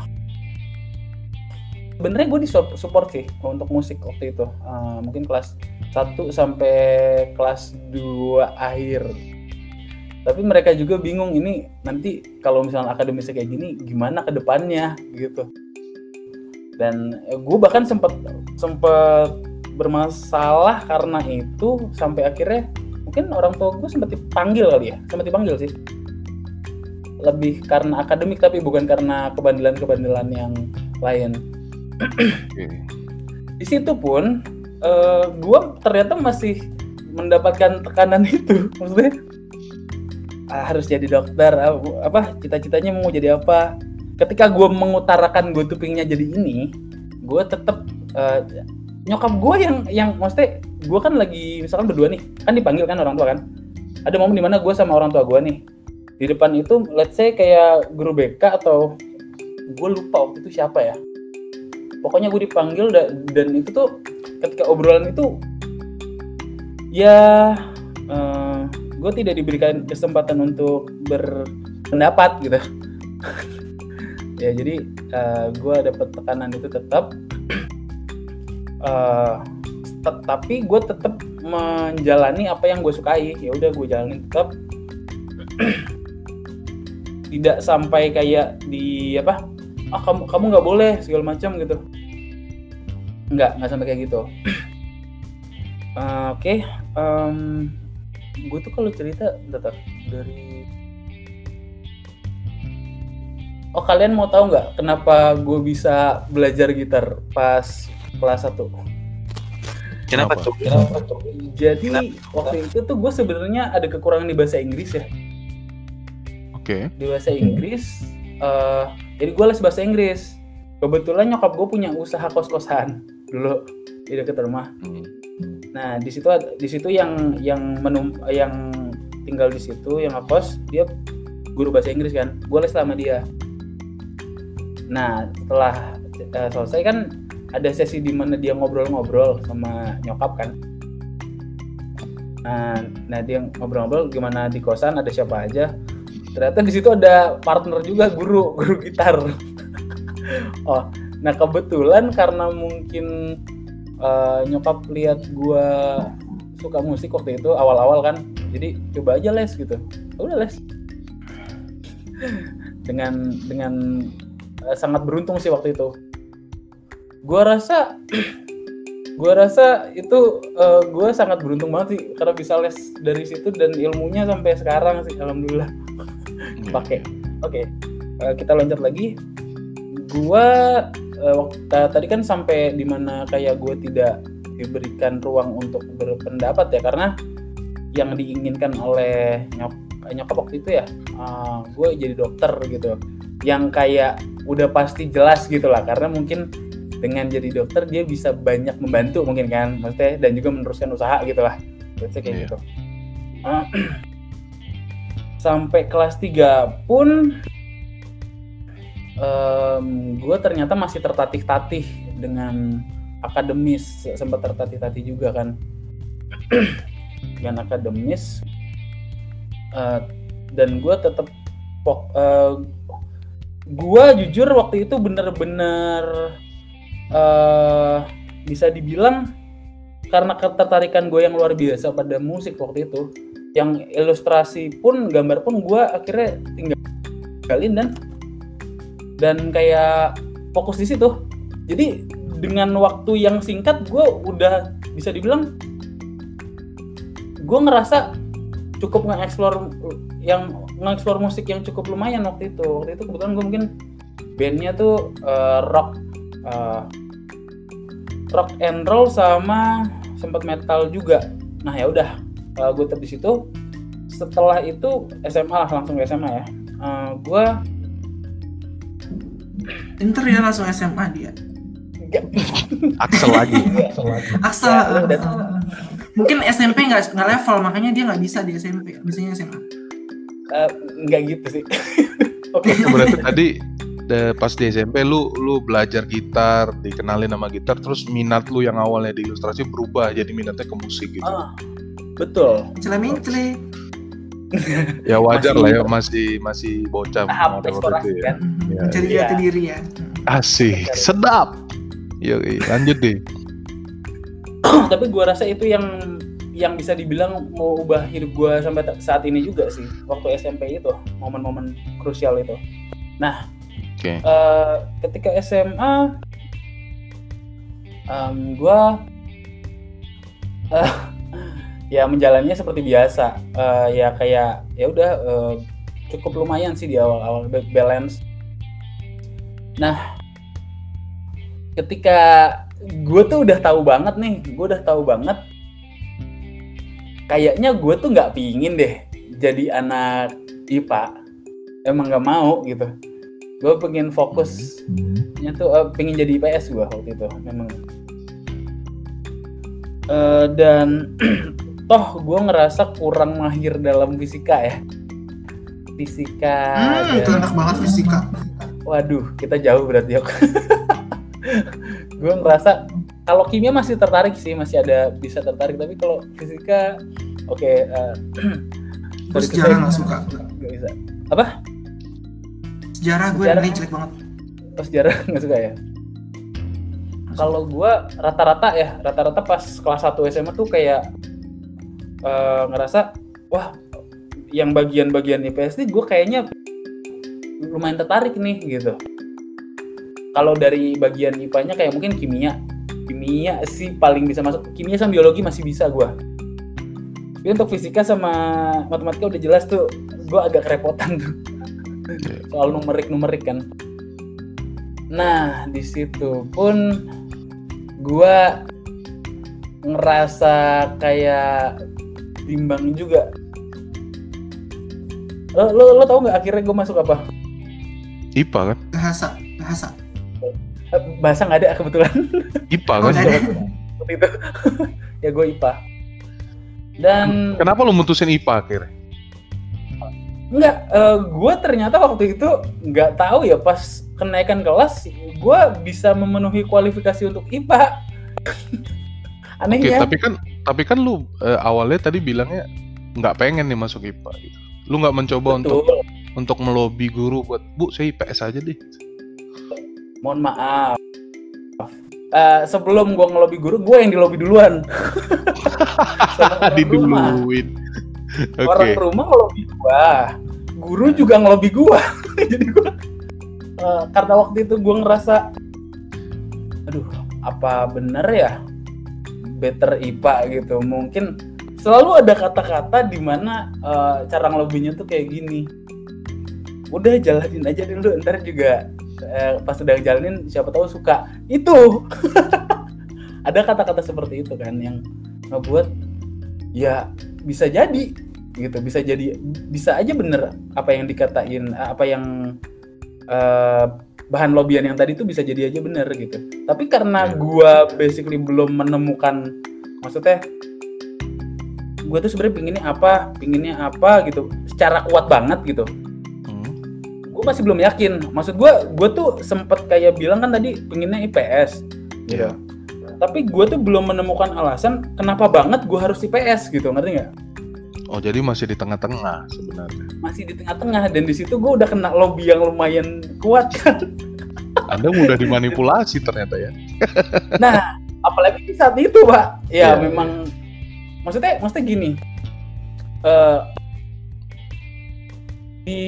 Speaker 4: sebenarnya gue di support sih untuk musik waktu itu. Uh, mungkin kelas 1 sampai kelas 2 akhir. Tapi mereka juga bingung ini nanti kalau misalnya akademisnya kayak gini gimana ke depannya? Gitu. Dan gue bahkan sempat sempat bermasalah karena itu sampai akhirnya mungkin orang tua gue sempat dipanggil kali ya sempat dipanggil sih lebih karena akademik tapi bukan karena kebandelan-kebandelan yang lain. Di situ pun uh, gue ternyata masih mendapatkan tekanan itu. Maksudnya ah, harus jadi dokter ah, apa cita-citanya mau jadi apa? Ketika gue mengutarakan gue tuh pengennya jadi ini gue tetap uh, nyokap gue yang yang maksudnya gue kan lagi misalkan berdua nih kan dipanggil kan orang tua kan? Ada momen di mana gue sama orang tua gue nih di depan itu let's say kayak guru BK atau gue lupa waktu itu siapa ya. Pokoknya gue dipanggil dan, itu tuh ketika obrolan itu ya uh, eh, gue tidak diberikan kesempatan untuk berpendapat gitu. Ya jadi uh, eh, gue dapat tekanan itu tetap. Uh, tapi gue tetap menjalani apa yang gue sukai. Ya udah gue jalani tetap tidak sampai kayak di apa ah kamu kamu nggak boleh segala macam gitu nggak nggak sampai kayak gitu uh, oke okay. um, gue tuh kalau cerita tetap dari oh kalian mau tahu nggak kenapa gue bisa belajar gitar pas kelas 1
Speaker 1: Kenapa, tuh?
Speaker 4: Kenapa tuh? Jadi Kenapa? waktu itu tuh gue sebenarnya ada kekurangan di bahasa Inggris ya.
Speaker 3: Oke. Okay.
Speaker 4: Di bahasa Inggris, uh, jadi gue les bahasa Inggris. Kebetulan nyokap gue punya usaha kos-kosan dulu di dekat rumah. Hmm. Nah di situ di situ yang yang menum yang tinggal di situ yang ngekos dia guru bahasa Inggris kan. Gue les sama dia. Nah setelah uh, selesai kan ada sesi di mana dia ngobrol-ngobrol sama nyokap kan. Nah, nah dia ngobrol-ngobrol gimana di kosan ada siapa aja. Ternyata di situ ada partner juga guru, guru gitar. oh, Nah kebetulan karena mungkin uh, nyokap lihat gue suka musik waktu itu awal-awal kan, jadi coba aja les gitu. Ya udah les. dengan dengan uh, sangat beruntung sih waktu itu. Gue rasa gue rasa itu uh, eh, gue sangat beruntung banget sih karena bisa les dari situ dan ilmunya sampai sekarang sih alhamdulillah. Pakai oke okay. uh, kita lanjut lagi. Gue uh, tadi kan sampai di mana kayak gue tidak diberikan ruang untuk berpendapat ya karena yang diinginkan oleh nyok nyokap waktu itu ya uh, gue jadi dokter gitu. Yang kayak udah pasti jelas gitu lah karena mungkin dengan jadi dokter dia bisa banyak membantu mungkin kan maksudnya dan juga meneruskan usaha gitu lah. Kayak yeah. gitu. Uh, sampai kelas 3 pun um, gue ternyata masih tertatih-tatih dengan akademis. Sempat tertatih-tatih juga kan. Dengan akademis. Uh, dan gue tetap uh, eh, gue jujur waktu itu bener-bener uh, bisa dibilang karena ketertarikan gue yang luar biasa pada musik waktu itu yang ilustrasi pun gambar pun gue akhirnya tinggalin dan dan kayak fokus di situ. Jadi dengan waktu yang singkat gue udah bisa dibilang gue ngerasa cukup nge-explore yang nge-explore musik yang cukup lumayan waktu itu. Waktu itu kebetulan gue mungkin bandnya tuh uh, rock uh, rock and roll sama sempat metal juga. Nah ya udah uh, gue tetap di situ setelah itu SMA lah langsung ke SMA ya uh, gue
Speaker 2: Inter ya langsung SMA dia.
Speaker 3: Axel lagi.
Speaker 2: Axel. Ya, Mungkin SMP nggak nggak level makanya dia nggak bisa di SMP. Biasanya SMA.
Speaker 4: Uh, nggak gitu sih.
Speaker 3: Oke. okay. Berarti tadi de, pas di SMP lu lu belajar gitar, dikenalin sama gitar, terus minat lu yang awalnya di ilustrasi berubah jadi minatnya ke musik gitu. Ah,
Speaker 4: betul.
Speaker 2: Celamintele
Speaker 3: ya wajar masih, lah ya masih masih bocah
Speaker 4: tahap eksplorasi
Speaker 3: ya.
Speaker 2: kan ya, mencari ya. diri ya
Speaker 3: asik sedap Iya, iya. lanjut deh.
Speaker 4: tapi gua rasa itu yang yang bisa dibilang mau ubah hidup gua sampai saat ini juga sih waktu SMP itu momen-momen krusial itu nah
Speaker 3: Oke.
Speaker 4: eh, ketika SMA em, gua eh, ya menjalannya seperti biasa. Eh, ya kayak ya udah eh, cukup lumayan sih di awal-awal ba- balance. Nah ketika gue tuh udah tahu banget nih gue udah tahu banget kayaknya gue tuh nggak pingin deh jadi anak IPA emang nggak mau gitu. Gue pengen fokusnya tuh eh, pengen jadi IPS gue waktu itu memang. Eh, dan toh gue ngerasa kurang mahir dalam fisika ya fisika
Speaker 2: Hmm, itu
Speaker 4: dan-
Speaker 2: enak banget fisika.
Speaker 4: Waduh, kita jauh berarti ya. gue ngerasa kalau kimia masih tertarik sih, masih ada bisa tertarik. Tapi kalau fisika, oke. eh, sorry to
Speaker 2: sejarah nggak suka.
Speaker 4: nggak bisa.
Speaker 2: Sejarah gue
Speaker 4: Sejarah.
Speaker 2: jelek banget.
Speaker 4: Oh, sejarah nggak suka ya. Kalau gue rata-rata ya, rata-rata pas kelas 1 SMA tuh kayak eh, ngerasa, wah, yang bagian-bagian IPS nih gue kayaknya lumayan tertarik nih gitu. Kalau dari bagian IPA-nya kayak mungkin kimia, kimia sih paling bisa masuk. Kimia sama biologi masih bisa gue. Tapi untuk fisika sama matematika udah jelas tuh, gue agak kerepotan tuh. Soal numerik-numerik kan. Nah, di situ pun gua ngerasa kayak bimbang juga. Lo, lo, lo tau nggak akhirnya gue masuk apa?
Speaker 3: IPA kan?
Speaker 2: Bahasa, bahasa.
Speaker 4: Eh, Bahasa nggak ada kebetulan.
Speaker 3: IPA
Speaker 2: Oh,
Speaker 3: kan?
Speaker 4: Seperti itu. ya gue IPA. Dan
Speaker 3: Kenapa lu mutusin IPA akhirnya?
Speaker 4: Enggak, gue ternyata waktu itu nggak tahu ya pas kenaikan kelas gue bisa memenuhi kualifikasi untuk IPA. Aneh
Speaker 3: Oke,
Speaker 4: ya.
Speaker 3: tapi kan tapi kan lu eh, awalnya tadi bilangnya nggak pengen nih masuk IPA gitu. Lu nggak mencoba untuk
Speaker 4: Betul.
Speaker 3: untuk melobi guru buat bu saya IPS aja deh.
Speaker 4: Mohon maaf. Eh, sebelum gue ngelobi guru, gue yang dilobi duluan.
Speaker 3: Diduluin. Oke.
Speaker 4: Orang rumah ngelobi gue, guru juga ngelobi gue. Jadi gue eh, karena waktu itu gue ngerasa, aduh, apa bener ya better IPA gitu? Mungkin selalu ada kata-kata di mana eh, cara ngelobinya tuh kayak gini. Udah jalanin aja dulu, ntar juga eh, pas udah jalanin siapa tahu suka. Itu ada kata-kata seperti itu kan yang ngebuat ya bisa jadi gitu bisa jadi bisa aja bener apa yang dikatain apa yang eh, bahan lobian yang tadi itu bisa jadi aja bener gitu tapi karena
Speaker 3: Ya.
Speaker 4: gua basically belum menemukan maksudnya gue tuh sebenarnya pinginnya apa pinginnya apa gitu secara kuat banget gitu
Speaker 3: Hmm.
Speaker 4: gue masih belum yakin maksud gue gue tuh sempet kayak bilang kan tadi pinginnya IPS gitu
Speaker 3: Iya.
Speaker 4: tapi gue tuh belum menemukan alasan kenapa banget gue harus IPS gitu ngerti nggak
Speaker 3: Oh jadi masih di tengah-tengah sebenarnya.
Speaker 4: masih di tengah-tengah dan di situ gue udah kena lobby yang lumayan kuat kan?
Speaker 3: Anda mudah dimanipulasi ternyata ya.
Speaker 4: nah apalagi di saat itu pak. Ya
Speaker 3: Iya,
Speaker 4: memang maksudnya maksudnya gini eh di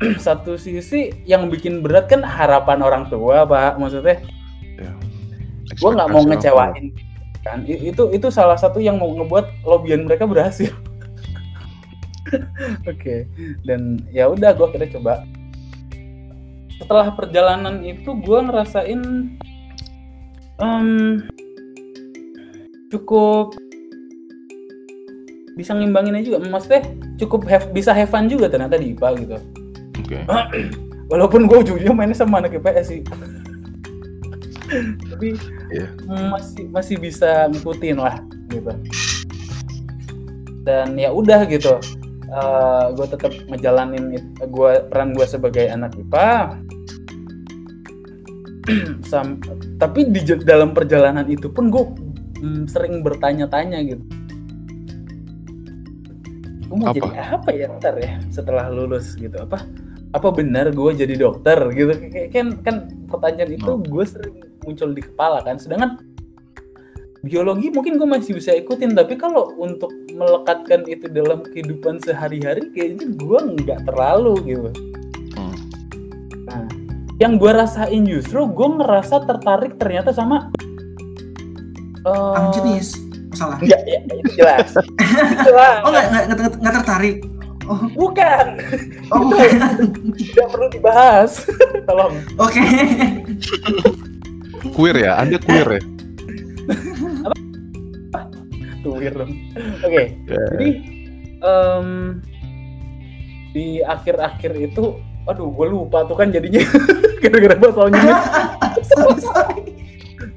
Speaker 4: satu sisi yang bikin berat kan harapan orang tua pak maksudnya.
Speaker 3: Ya.
Speaker 4: gue nggak mau
Speaker 3: orang
Speaker 4: ngecewain kan? Itu itu salah satu yang mau ngebuat lobbyan mereka berhasil oke dan ya udah gue kira coba setelah perjalanan itu gue ngerasain em, cukup bisa ngimbanginnya juga maksudnya cukup have, bisa have fun juga ternyata di IPA gitu.
Speaker 3: Oke.
Speaker 4: walaupun gue ujungnya mainnya sama anak IPS sih tapi
Speaker 3: Iya.
Speaker 4: masih masih bisa ngikutin lah gitu dan ya udah gitu gue tetap ngejalanin gua peran gue sebagai anak IPA Sam- tapi di dalam perjalanan itu pun gue sering bertanya-tanya gitu. Gue mau
Speaker 3: Apa?
Speaker 4: jadi apa? ya ntar ya setelah lulus gitu. Apa apa benar gue jadi dokter gitu? Kan kan pertanyaan itu
Speaker 3: Oh.
Speaker 4: gue sering muncul di kepala kan. Sedangkan biologi mungkin gue masih bisa ikutin tapi kalau untuk melekatkan itu dalam kehidupan sehari-hari kayaknya gue nggak terlalu gitu
Speaker 1: Hmm.
Speaker 4: nah yang gue rasain justru gue ngerasa tertarik ternyata sama eh,
Speaker 2: Ang jenis masalah.
Speaker 4: Enggak, ya, itu jelas. jelas.
Speaker 2: Oh nggak nggak nggak nggak tertarik. Oh
Speaker 4: Bukan,
Speaker 2: oh bukan.
Speaker 4: tidak perlu dibahas. Tolong.
Speaker 2: Oke.
Speaker 3: Queer ya, anda queer ya.
Speaker 4: Weird dong. Oke,
Speaker 3: Ya.
Speaker 4: jadi em, di akhir-akhir itu, aduh, gue lupa tuh kan jadinya gara-gara bahas soal nyinir.
Speaker 2: Sorry, sorry.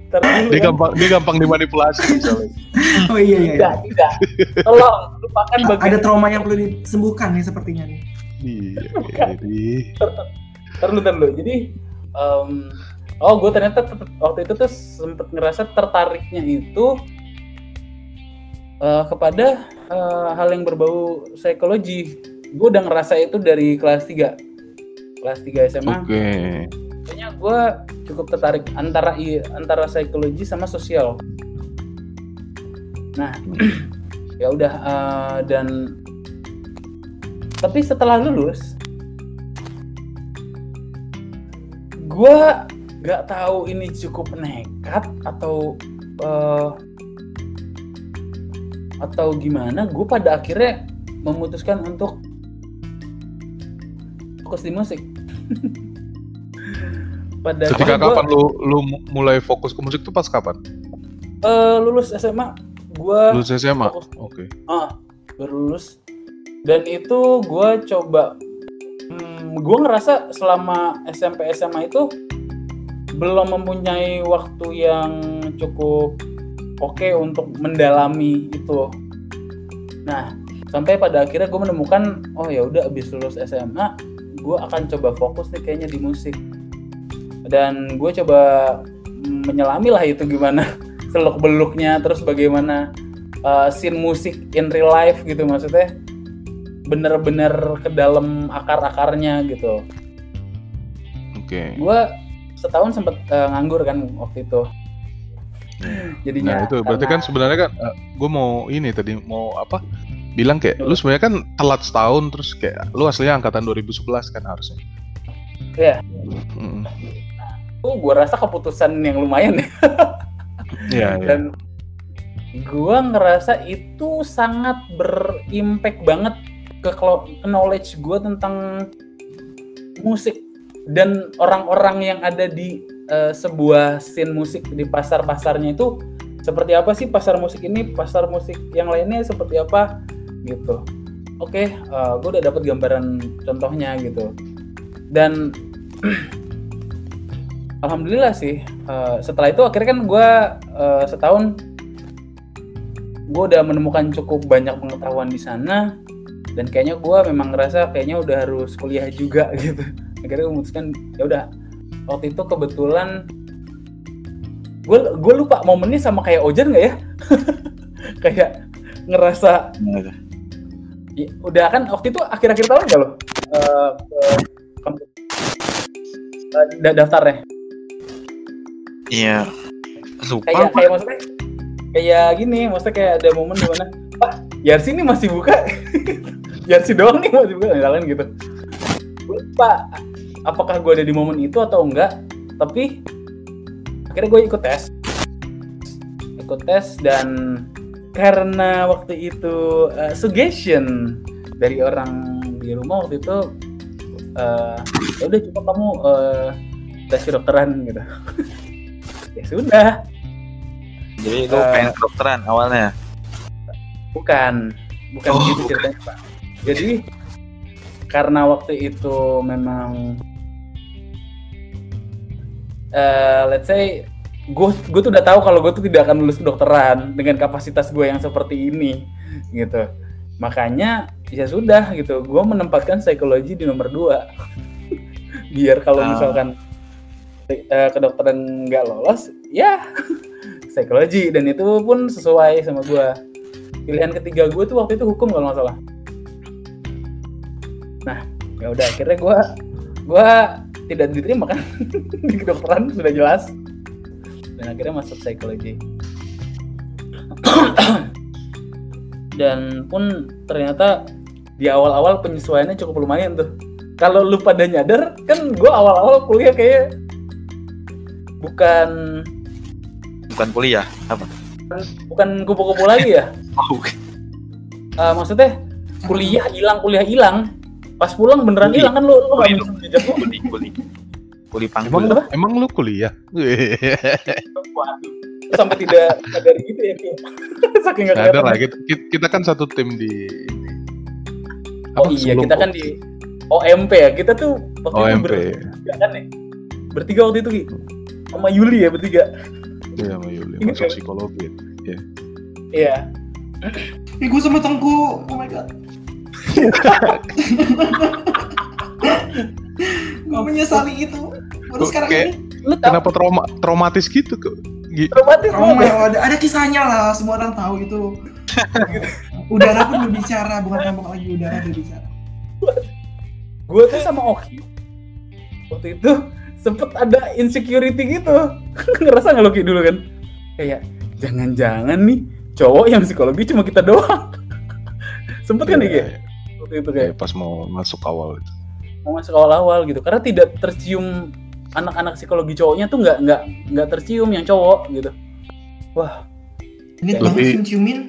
Speaker 4: Ntar dulu
Speaker 3: Dia
Speaker 4: kan.
Speaker 3: gampang, dia gampang dimanipulasi misalnya.
Speaker 2: Oh iya iya.
Speaker 4: Tidak,
Speaker 2: iya.
Speaker 4: tidak. Tolong, lupakan bagian
Speaker 2: Ada trauma yang perlu disembuhkan nih sepertinya nih.
Speaker 3: Iya,
Speaker 4: ntar dulu. Jadi, em, oh gue ternyata waktu itu tuh sempet ngerasa tertariknya itu eh, kepada eh, hal yang berbau psikologi. Gue udah ngerasa itu dari kelas 3. Kelas 3 SMA.
Speaker 3: oke.
Speaker 4: Kayaknya gue cukup tertarik antara antara psikologi sama sosial. Nah, ya udah eh, dan tapi setelah lulus, gue nggak tahu ini cukup nekat atau eh, atau gimana. Gue pada akhirnya memutuskan untuk fokus di musik. pada
Speaker 3: Ketika
Speaker 4: gua-
Speaker 3: kapan lu lu mulai fokus ke musik tuh pas kapan?
Speaker 4: Eh, lulus SMA gua
Speaker 3: Lulus SMA. Oke.
Speaker 4: ah baru lulus dan itu gua coba hmm, gua ngerasa selama SMP SMA itu belum mempunyai waktu yang cukup oke untuk mendalami itu. Nah sampai pada akhirnya gue menemukan oh ya udah abis lulus SMA gue akan coba fokus nih kayaknya di musik. Dan gue coba menyelami lah itu gimana seluk beluknya terus bagaimana uh, scene musik in real life gitu maksudnya. Bener-bener ke dalam akar-akarnya gitu.
Speaker 3: Oke.
Speaker 4: gue setahun sempet uh, nganggur kan waktu itu jadinya
Speaker 3: Nah itu berarti kan
Speaker 4: karena-
Speaker 3: sebenarnya kan gue mau ini tadi mau apa bilang kayak lu sebenarnya kan telat setahun terus kayak lu aslinya angkatan 2011 kan harusnya.
Speaker 4: Iya.
Speaker 3: Mm.
Speaker 4: tuh gue rasa keputusan yang lumayan ya
Speaker 3: Iya, iya.
Speaker 4: dan gue ngerasa itu sangat berimpact banget ke knowledge gue tentang musik dan orang-orang yang ada di eh, sebuah scene musik di pasar-pasarnya itu seperti apa sih pasar musik ini pasar musik yang lainnya seperti apa gitu. Oke gue udah dapat gambaran contohnya gitu. Dan alhamdulillah sih eh, setelah itu akhirnya kan gue eh, setahun gue udah menemukan cukup banyak pengetahuan di sana. Dan kayaknya gue memang ngerasa kayaknya udah harus kuliah juga gitu. Akhirnya gue memutuskan ya udah waktu itu kebetulan gue gue lupa momennya sama kayak Ojan nggak ya? Kayak ngerasa ya, udah kan waktu itu akhir-akhir tahun nggak lo? Ke kampus eh, da- daftarnya?
Speaker 1: Iya. Lupa
Speaker 4: kayak kayak maksudnya kayak gini maksudnya kayak ada momen di mana pak Yarsi ini masih buka? Yarsi doang nih masih buka misalkan gitu. Lupa apakah gue ada di momen itu atau enggak tapi akhirnya gue ikut tes ikut tes dan karena waktu itu eh, suggestion dari orang di rumah waktu itu ya udah coba kamu eh, tes kedokteran gitu ya sudah
Speaker 1: Jadi lu
Speaker 4: Eh.
Speaker 1: pengen kedokteran awalnya.
Speaker 4: Bukan, bukan
Speaker 1: Oh,
Speaker 4: gitu
Speaker 1: bukan.
Speaker 4: ceritanya Pak. Jadi karena waktu itu memang eh let's say gue gue tuh udah tahu kalau gue tuh tidak akan lulus kedokteran dengan kapasitas gue yang seperti ini gitu. Makanya ya sudah gitu, gue menempatkan psikologi di nomor dua. Biar kalau
Speaker 1: Ah.
Speaker 4: misalkan eh, kedokteran nggak lolos, ya psikologi. Dan itu pun sesuai sama gue pilihan ketiga gue tuh waktu itu hukum kalau nggak salah. Nah ya udah akhirnya gue gue tidak diterima kan di kedokteran sudah jelas. Dan akhirnya masuk psikologi. Dan pun ternyata di awal-awal penyesuaiannya cukup lumayan tuh. Kalau lu pada nyadar kan gue awal-awal kuliah kayak bukan
Speaker 1: bukan kuliah apa?
Speaker 4: Bukan kupu-kupu lagi ya?
Speaker 1: Oh,
Speaker 4: Eh, maksudnya kuliah hilang kuliah hilang pas pulang beneran hilang kan lu lu nggak
Speaker 1: Kuli
Speaker 4: lu
Speaker 1: kuli kuli kuli
Speaker 3: Emang
Speaker 1: panggul
Speaker 3: lu, emang lu kuliah?
Speaker 4: Waduh. sampai tidak sadar gitu ya kayak saking nggak
Speaker 3: Nggak ada
Speaker 4: kelihatan.
Speaker 3: lah, kita, kita kan satu tim di
Speaker 4: oh
Speaker 3: apa,
Speaker 4: iya kita kan di OMP ya kita tuh waktu itu
Speaker 3: OMP.
Speaker 4: bertiga kan ya bertiga waktu itu Ki. sama Yuli ya bertiga
Speaker 3: Iya, sama Yuli, masuk psikologi.
Speaker 4: iya
Speaker 2: Ih, gue sama Tengku. Oh my god. Gue menyesali itu. Baru
Speaker 3: Kok
Speaker 2: sekarang ini.
Speaker 4: lu tahu
Speaker 3: Kenapa trauma traumatis gitu kok?
Speaker 4: Traumatis
Speaker 2: Oh my
Speaker 4: banget
Speaker 2: god, ada kisahnya lah. Semua orang tahu itu. udara pun berbicara, bukan tembok lagi udara berbicara.
Speaker 4: gue tuh sama Oki waktu itu sempet ada insecurity gitu ngerasa nggak lo Ki dulu kan kayak jangan-jangan nih cowok yang psikologi cuma kita doang sempet kan nih Ki?
Speaker 3: Iya,
Speaker 4: waktu itu
Speaker 3: iya,
Speaker 4: kayak
Speaker 3: pas mau masuk awal itu.
Speaker 4: mau masuk awal-awal gitu karena tidak tercium anak-anak psikologi cowoknya tuh nggak nggak nggak tercium yang cowok gitu
Speaker 2: Ini
Speaker 3: Lebih-
Speaker 2: cium-ciumin.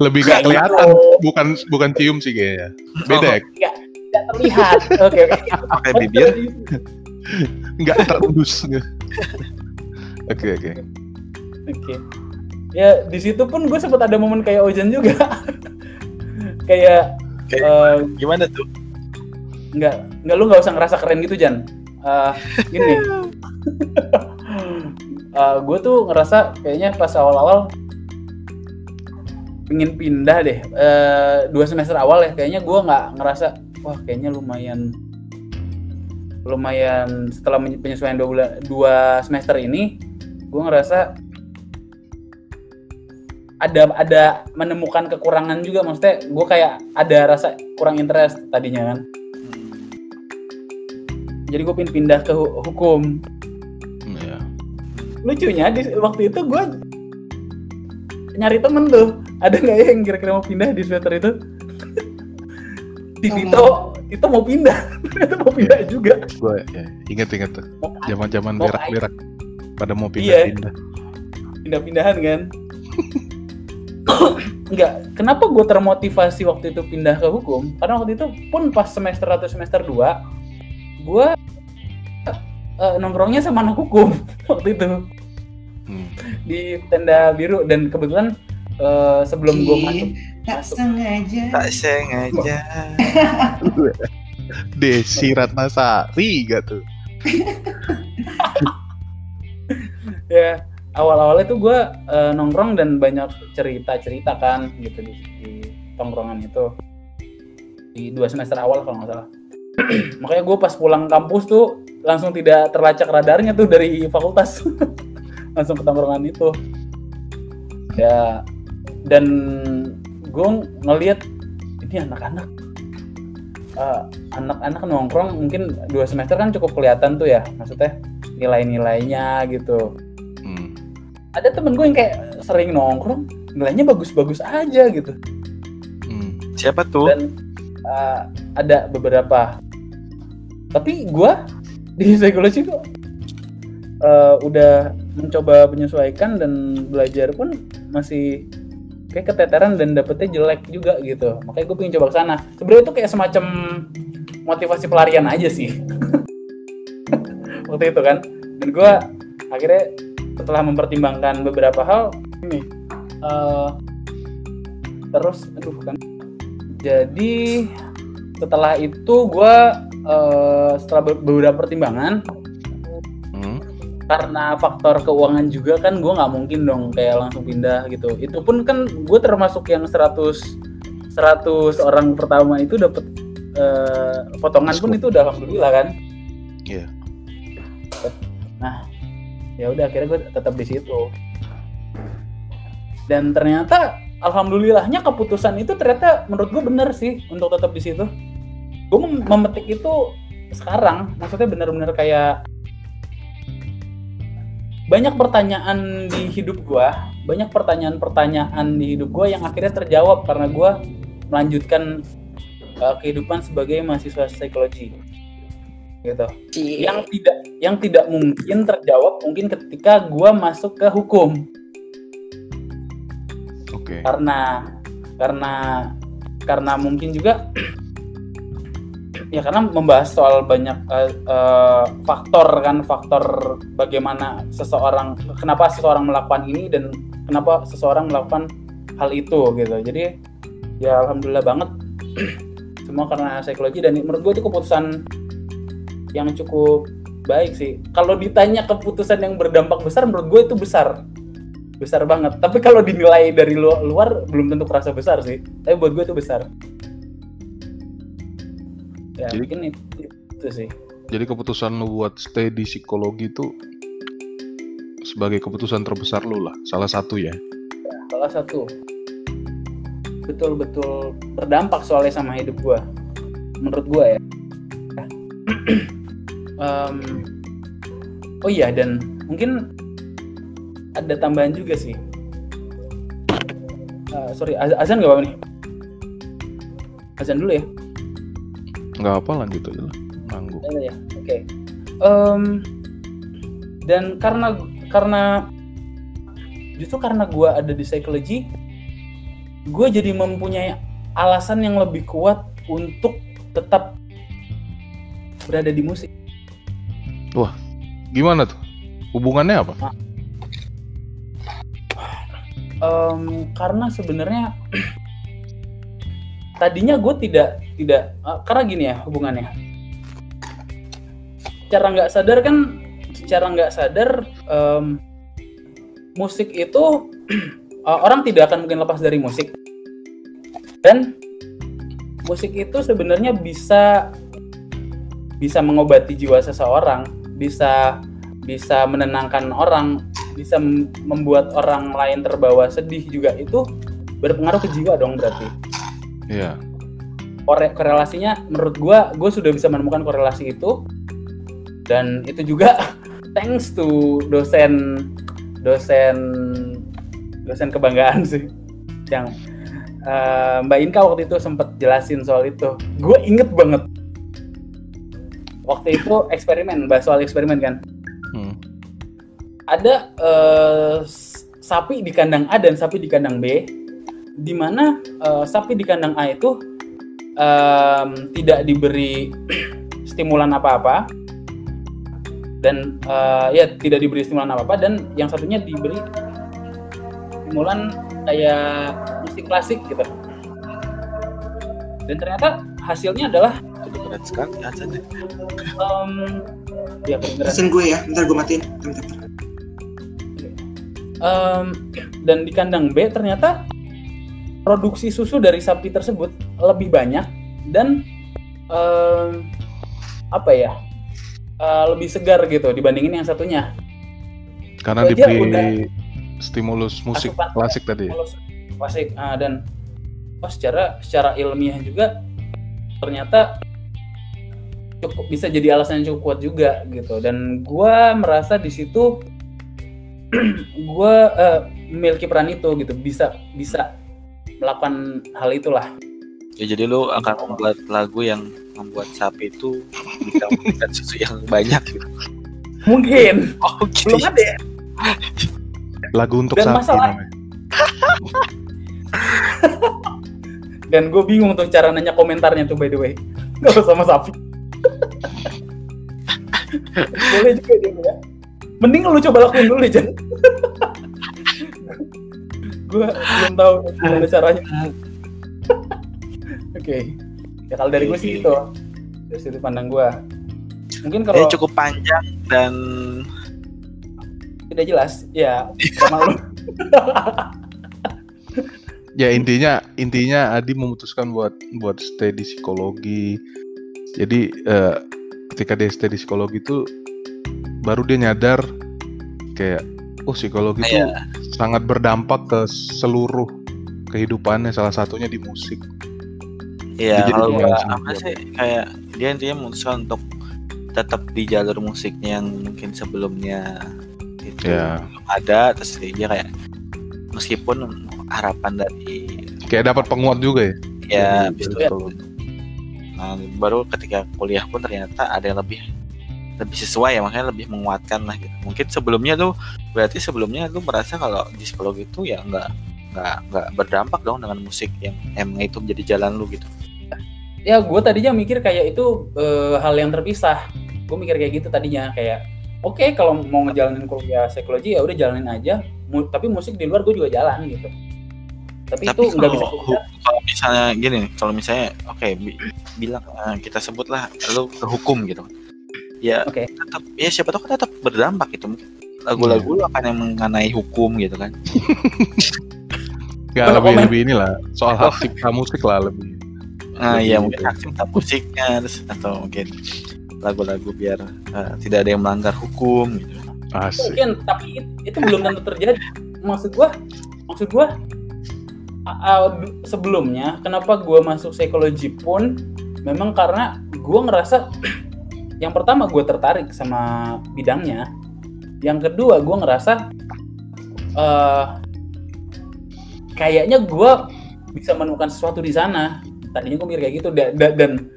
Speaker 3: Lebih gak kelihatan,
Speaker 4: gitu.
Speaker 3: bukan bukan cium sih kayaknya. Beda ya,
Speaker 4: tidak terlihat oke oke
Speaker 1: pakai bibir
Speaker 3: nggak terendus. Oke oke.
Speaker 4: Oke. Ya di situ pun gue sempat ada momen kayak Ojan juga. kayak
Speaker 1: Kayak-
Speaker 4: eh,
Speaker 1: gimana tuh
Speaker 4: nggak nggak lu nggak usah ngerasa keren gitu Jan. Eh, gini. Eh, gue tuh ngerasa kayaknya pas awal-awal pengen pindah deh Eh, dua semester awal ya kayaknya gue nggak ngerasa wah kayaknya lumayan lumayan setelah penyesuaian dua bulan dua semester ini gue ngerasa ada ada menemukan kekurangan juga maksudnya gue kayak ada rasa kurang interest tadinya kan jadi gue pengen pindah ke hu- hukum
Speaker 3: Iya.
Speaker 4: lucunya di waktu itu gue nyari temen tuh ada nggak ya yang kira-kira mau pindah di semester itu si
Speaker 2: Sama.
Speaker 4: Tito Tito mau pindah ternyata mau pindah juga
Speaker 3: Gue ya, inget-inget tuh.
Speaker 4: mau
Speaker 3: Zaman-zaman
Speaker 4: Mau
Speaker 3: berak-berak. Pada mau
Speaker 4: Iya.
Speaker 3: pindah-pindah.
Speaker 4: pindah-pindahan kan Enggak, kenapa gue termotivasi waktu itu pindah ke hukum? Karena waktu itu pun pas semester atau semester 2 gue eh, nongkrongnya sama anak hukum waktu itu
Speaker 3: Hmm.
Speaker 4: di tenda biru dan kebetulan eh, sebelum gue masuk
Speaker 2: tak
Speaker 4: masuk.
Speaker 2: sengaja.
Speaker 1: tak sengaja
Speaker 3: Desi Ratnasari gak tuh?
Speaker 4: ya awal-awalnya tuh gue eh, nongkrong dan banyak cerita-cerita kan gitu di, di tongkrongan itu. Di dua semester awal kalau nggak salah. Makanya gue pas pulang kampus tuh langsung tidak terlacak radarnya tuh dari fakultas. Langsung ke tongkrongan itu. Ya dan gue ngelihat ini anak-anak. Eh, anak-anak nongkrong mungkin dua semester kan cukup kelihatan tuh ya maksudnya nilai-nilainya gitu. Ada temen gue yang kayak sering nongkrong nilainya bagus-bagus aja gitu.
Speaker 3: Hmm.
Speaker 1: siapa tuh?
Speaker 4: Dan uh, ada beberapa. Tapi gue di psikologi kok uh, udah mencoba menyesuaikan dan belajar pun masih kayak keteteran dan dapetnya jelek juga gitu. Makanya gue pengen coba ke sana. Sebenarnya itu kayak semacam motivasi pelarian aja sih. Waktu itu kan. Dan gue akhirnya setelah mempertimbangkan beberapa hal ini uh, terus aduh kan jadi setelah itu gue setelah be- beberapa pertimbangan
Speaker 3: Hmm.
Speaker 4: karena faktor keuangan juga kan gue nggak mungkin dong kayak langsung pindah gitu itu pun kan gue termasuk yang 100 100 orang pertama itu dapat eh, potongan pun itu udah alhamdulillah kan
Speaker 3: Iya.
Speaker 4: nah ya udah akhirnya gue tetap di situ. Dan ternyata alhamdulillahnya keputusan itu ternyata menurut gue bener sih untuk tetap di situ. Gue mem- memetik itu sekarang maksudnya bener-bener kayak banyak pertanyaan di hidup gua banyak pertanyaan-pertanyaan di hidup gua yang akhirnya terjawab karena gua melanjutkan uh, kehidupan sebagai mahasiswa psikologi. Gitu. Yang tidak yang tidak mungkin terjawab mungkin ketika gua masuk ke hukum.
Speaker 3: Oke.
Speaker 4: karena karena karena mungkin juga ya karena membahas soal banyak eh, eh, faktor kan faktor bagaimana seseorang kenapa seseorang melakukan ini dan kenapa seseorang melakukan hal itu gitu. Jadi ya alhamdulillah banget. Semua karena psikologi dan menurut gue itu keputusan yang cukup baik sih. Kalau ditanya keputusan yang berdampak besar menurut gue itu besar. Besar banget. Tapi kalau dinilai dari lu- luar belum tentu kerasa besar sih. Tapi buat gue itu besar. Ya
Speaker 3: Jadi-
Speaker 4: mungkin itu, itu sih.
Speaker 3: Jadi keputusan lu buat stay di psikologi itu sebagai keputusan terbesar lu lah, salah satu ya.
Speaker 4: salah satu. Betul-betul berdampak soalnya sama hidup gue menurut gue ya Em, oh iya dan mungkin ada tambahan juga sih. Eh, sorry az- azan gak apa nih? Azan dulu ya?
Speaker 3: Nggak apa lanjut aja lah, nanggung.
Speaker 4: Ada ya oke. Em, dan karena karena justru karena gue ada di psychology gue jadi mempunyai alasan yang lebih kuat untuk tetap berada di musik
Speaker 3: Gimana tuh? Hubungannya apa?
Speaker 4: Em, karena sebenarnya tadinya gue tidak tidak eh, karena gini ya hubungannya secara nggak sadar kan secara nggak sadar em, musik itu eh, orang tidak akan mungkin lepas dari musik dan musik itu sebenarnya bisa bisa mengobati jiwa seseorang bisa bisa menenangkan orang bisa mem- membuat orang lain terbawa sedih juga itu berpengaruh ke jiwa dong berarti.
Speaker 3: Iya.
Speaker 4: Kore- korelasinya menurut gua gue sudah bisa menemukan korelasi itu. Dan itu juga thanks to dosen dosen dosen kebanggaan sih. Yang eh, Mbak Inka waktu itu sempat jelasin soal itu. Gue inget banget waktu itu eksperimen bahas soal eksperimen kan
Speaker 3: Hmm.
Speaker 4: ada s- sapi di kandang A dan sapi di kandang B, di mana eh, sapi di kandang A itu em, tidak diberi stimulan apa-apa dan eh, ya tidak diberi stimulan apa-apa dan yang satunya diberi stimulan kayak musik klasik gitu. Dan ternyata hasilnya adalah
Speaker 1: Berat sekali azan ya.
Speaker 4: em, ya kedengeran.
Speaker 2: Pesen gue ya, ntar gue matiin. Bentar, bentar.
Speaker 4: Em, dan di kandang B ternyata produksi susu dari sapi tersebut lebih banyak dan em, apa ya eh, lebih segar gitu dibandingin yang satunya.
Speaker 3: Karena
Speaker 4: Itu aja
Speaker 3: diberi
Speaker 4: udah
Speaker 3: stimulus musik
Speaker 4: asupan
Speaker 3: klasik tadi. ya?
Speaker 4: Klasik ah, dan oh, secara secara ilmiah juga ternyata cukup bisa jadi alasan yang cukup kuat juga gitu. Dan gua merasa di situ gua eh, memiliki peran itu gitu. Bisa bisa melakukan hal itulah.
Speaker 1: Ya jadi lu akan membuat lagu yang membuat sapi itu bisa memberikan susu yang banyak. Gitu.
Speaker 4: mungkin.
Speaker 1: Oh gitu.
Speaker 4: belum ada ya?
Speaker 3: Lagu untuk
Speaker 4: Dan
Speaker 3: sapi
Speaker 4: masalah-
Speaker 3: namanya.
Speaker 4: dan gue bingung tuh cara nanya komentarnya tuh by the way. Kalau sama sapi boleh juga dia ya. Mending lu coba lakuin dulu Jan. Gue belum tahu gimana caranya. Oke. Ya kalau dari gue sih itu. Dari sudut pandang gue mungkin
Speaker 1: Ini
Speaker 4: kalau
Speaker 1: cukup panjang dan
Speaker 4: tidak jelas. Ya sama lu.
Speaker 3: Ya intinya intinya Adi memutuskan buat buat stay di psikologi. Jadi eh, ketika dia stay di psikologi itu baru dia nyadar kayak oh psikologi itu
Speaker 1: Iya.
Speaker 3: sangat berdampak ke seluruh kehidupannya salah satunya di musik.
Speaker 1: ya
Speaker 3: Jadi
Speaker 1: kalau
Speaker 3: langsung
Speaker 1: apa sih kayak dia intinya memutuskan untuk tetap di jalur musiknya yang mungkin sebelumnya itu
Speaker 3: Ya.
Speaker 1: belum ada terus dia kayak meskipun harapan dari
Speaker 3: Kayak dapat penguat juga ya.
Speaker 1: ya habis
Speaker 3: dari
Speaker 1: itu ya. Nah, baru ketika kuliah pun ternyata ada yang lebih lebih sesuai ya makanya lebih menguatkan lah gitu. Mungkin sebelumnya tuh berarti sebelumnya lu merasa kalau di psikologi itu ya nggak nggak nggak berdampak dong dengan musik yang emang itu menjadi jalan lu gitu.
Speaker 4: ya gue tadinya mikir kayak itu eh, hal yang terpisah gue mikir kayak gitu tadinya kayak oke kalau mau ngejalanin kuliah psikologi ya udah jalanin aja tapi musik di luar gue juga jalan gitu tapi,
Speaker 1: Tapi
Speaker 4: itu nggak bisa
Speaker 1: kalau, misalnya gini nih, kalau misalnya oke bi- bilang eh, kita sebutlah lu ke hukum gitu. Ya
Speaker 4: Oke.
Speaker 1: tetap ya siapa tahu kan tetap berdampak gitu. Lagu-lagu lu akan yang mengenai hukum gitu kan.
Speaker 3: Gak
Speaker 4: Kalau
Speaker 3: lebih
Speaker 4: komen-
Speaker 3: lebih inilah soal hak cipta musik lah lebih.
Speaker 1: Nah,
Speaker 3: Lebih
Speaker 1: ya
Speaker 3: gitu.
Speaker 1: mungkin hak cipta musiknya terus, atau mungkin lagu-lagu biar eh, tidak ada yang melanggar hukum gitu.
Speaker 3: Asik.
Speaker 4: mungkin tapi it- itu belum tentu terjadi maksud gua maksud gua du- sebelumnya kenapa gua masuk psikologi pun memang karena gua ngerasa yang pertama gua tertarik sama bidangnya. Yang kedua gua ngerasa eh kayaknya gua bisa menemukan sesuatu di sana. Tadinya gua mikir kayak gitu da- da- dan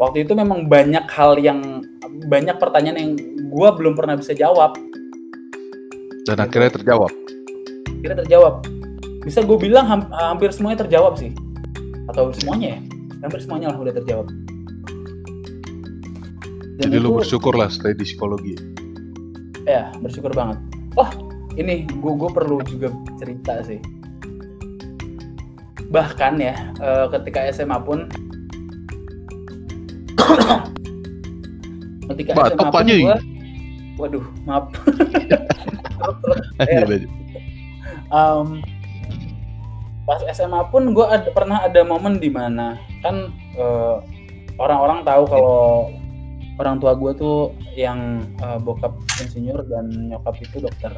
Speaker 4: waktu itu memang banyak hal yang banyak pertanyaan yang gua belum pernah bisa jawab.
Speaker 3: Dan akhirnya terjawab.
Speaker 4: kira terjawab bisa gue bilang ham- hampir semuanya terjawab sih. Atau semuanya ya? Hampir semuanya lah udah terjawab. Dan
Speaker 3: Jadi lu
Speaker 4: itu-
Speaker 3: bersyukur lah stay di psikologi.
Speaker 4: ya bersyukur banget. Oh ini gue gue perlu juga cerita sih. Bahkan ya eh, ketika SMA pun ketika SMA pun gue waduh maaf. Um, pas SMA pun gue ada, pernah ada momen di mana kan eh, orang-orang tahu kalau orang tua gue tuh yang eh, bokap insinyur dan nyokap itu dokter.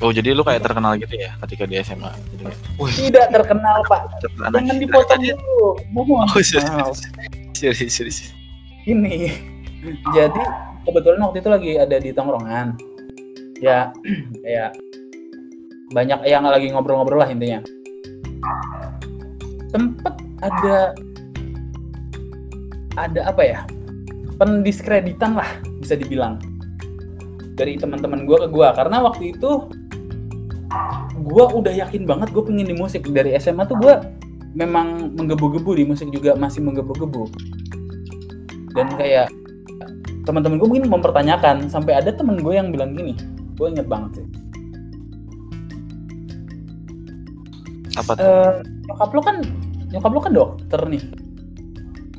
Speaker 1: Oh, jadi lu kayak terkenal gitu ya ketika di SMA. Jadi
Speaker 4: tidak terkenal pak. Jangan dipotong dulu. Mohon.
Speaker 1: Oh, serius.
Speaker 4: ini. Jadi kebetulan waktu itu lagi ada di tongkrongan. Ya kayak banyak yang lagi ngobrol-ngobrol lah intinya sempet ada ada apa ya pendiskreditan lah bisa dibilang dari teman-teman gue ke gue karena waktu itu gue udah yakin banget gue pengen di musik. Dari SMA tuh gue memang menggebu-gebu di musik juga masih menggebu-gebu. Dan kayak teman-teman gue mungkin mempertanyakan sampai ada temen gue yang bilang gini gue inget banget sih
Speaker 1: Apa tuh?
Speaker 4: Eh, nyokap lo kan nyokap lo kan dokter nih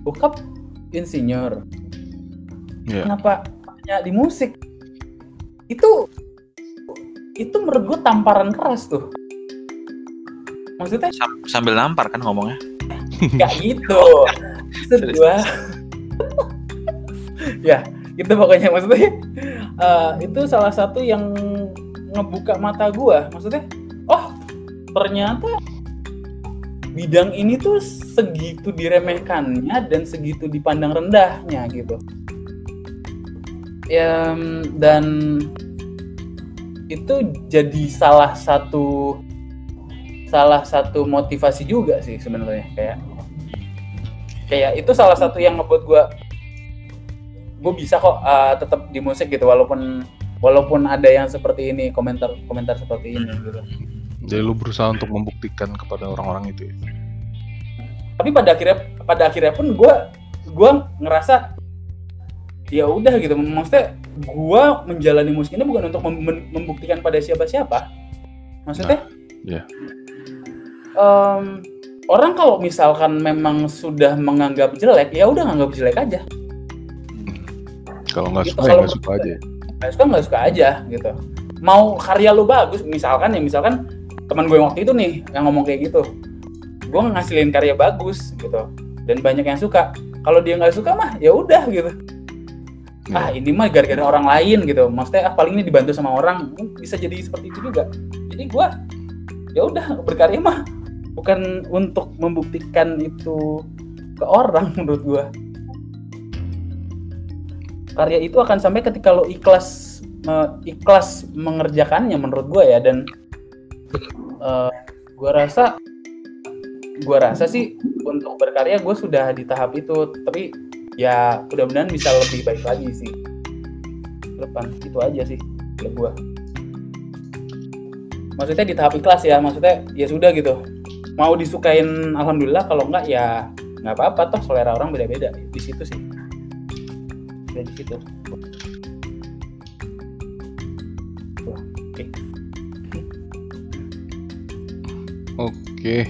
Speaker 4: bokap insinyur
Speaker 3: Iya.
Speaker 4: kenapa hanya di musik itu itu menurut gue tamparan keras tuh maksudnya
Speaker 1: Sam- sambil nampar kan ngomongnya.
Speaker 4: Gak gitu. Maksud gua ya, gitu pokoknya maksudnya eh, itu salah satu yang ngebuka mata gua. Maksudnya, oh ternyata bidang ini tuh segitu diremehkannya dan segitu dipandang rendahnya gitu. Ya, dan itu jadi salah satu salah satu motivasi juga sih sebenarnya kayak kayak itu salah satu yang ngebuat gue gue bisa kok uh, tetap di musik gitu walaupun walaupun ada yang seperti ini komentar komentar seperti ini gitu
Speaker 3: Jadi lu berusaha untuk membuktikan kepada orang-orang itu ya.
Speaker 4: tapi pada akhirnya pada akhirnya pun gue gue ngerasa ya udah gitu maksudnya gue menjalani musik ini bukan untuk mem- mem- membuktikan pada siapa-siapa maksudnya
Speaker 3: iya.
Speaker 4: em, orang kalau misalkan memang sudah menganggap jelek ya udah nganggap jelek aja
Speaker 3: Kalau nggak
Speaker 4: Gitu,
Speaker 3: suka ya nggak suka aja.
Speaker 4: nggak suka nggak suka aja gitu mau karya lu bagus misalkan ya misalkan teman gue waktu itu nih yang ngomong kayak gitu. Gue ngasilin karya bagus gitu. Dan banyak yang suka. Kalau dia nggak suka mah ya udah gitu. Ah ini mah gara-gara orang lain gitu. Maksudnya ah paling ini dibantu sama orang bisa jadi seperti itu juga. Jadi gue ya udah berkarya mah. Bukan untuk membuktikan itu ke orang menurut gue karya itu akan sampai ketika lo ikhlas ikhlas mengerjakannya menurut gue ya. Dan eh, gue rasa gue rasa sih untuk berkarya gue sudah di tahap itu tapi ya mudah-mudahan bisa lebih baik lagi sih. Depan itu aja sih buat gue maksudnya di tahap ikhlas ya maksudnya ya sudah gitu. Mau disukain alhamdulillah kalau enggak ya nggak apa-apa toh selera orang beda-beda. Di situ sih. Udah di situ Oke.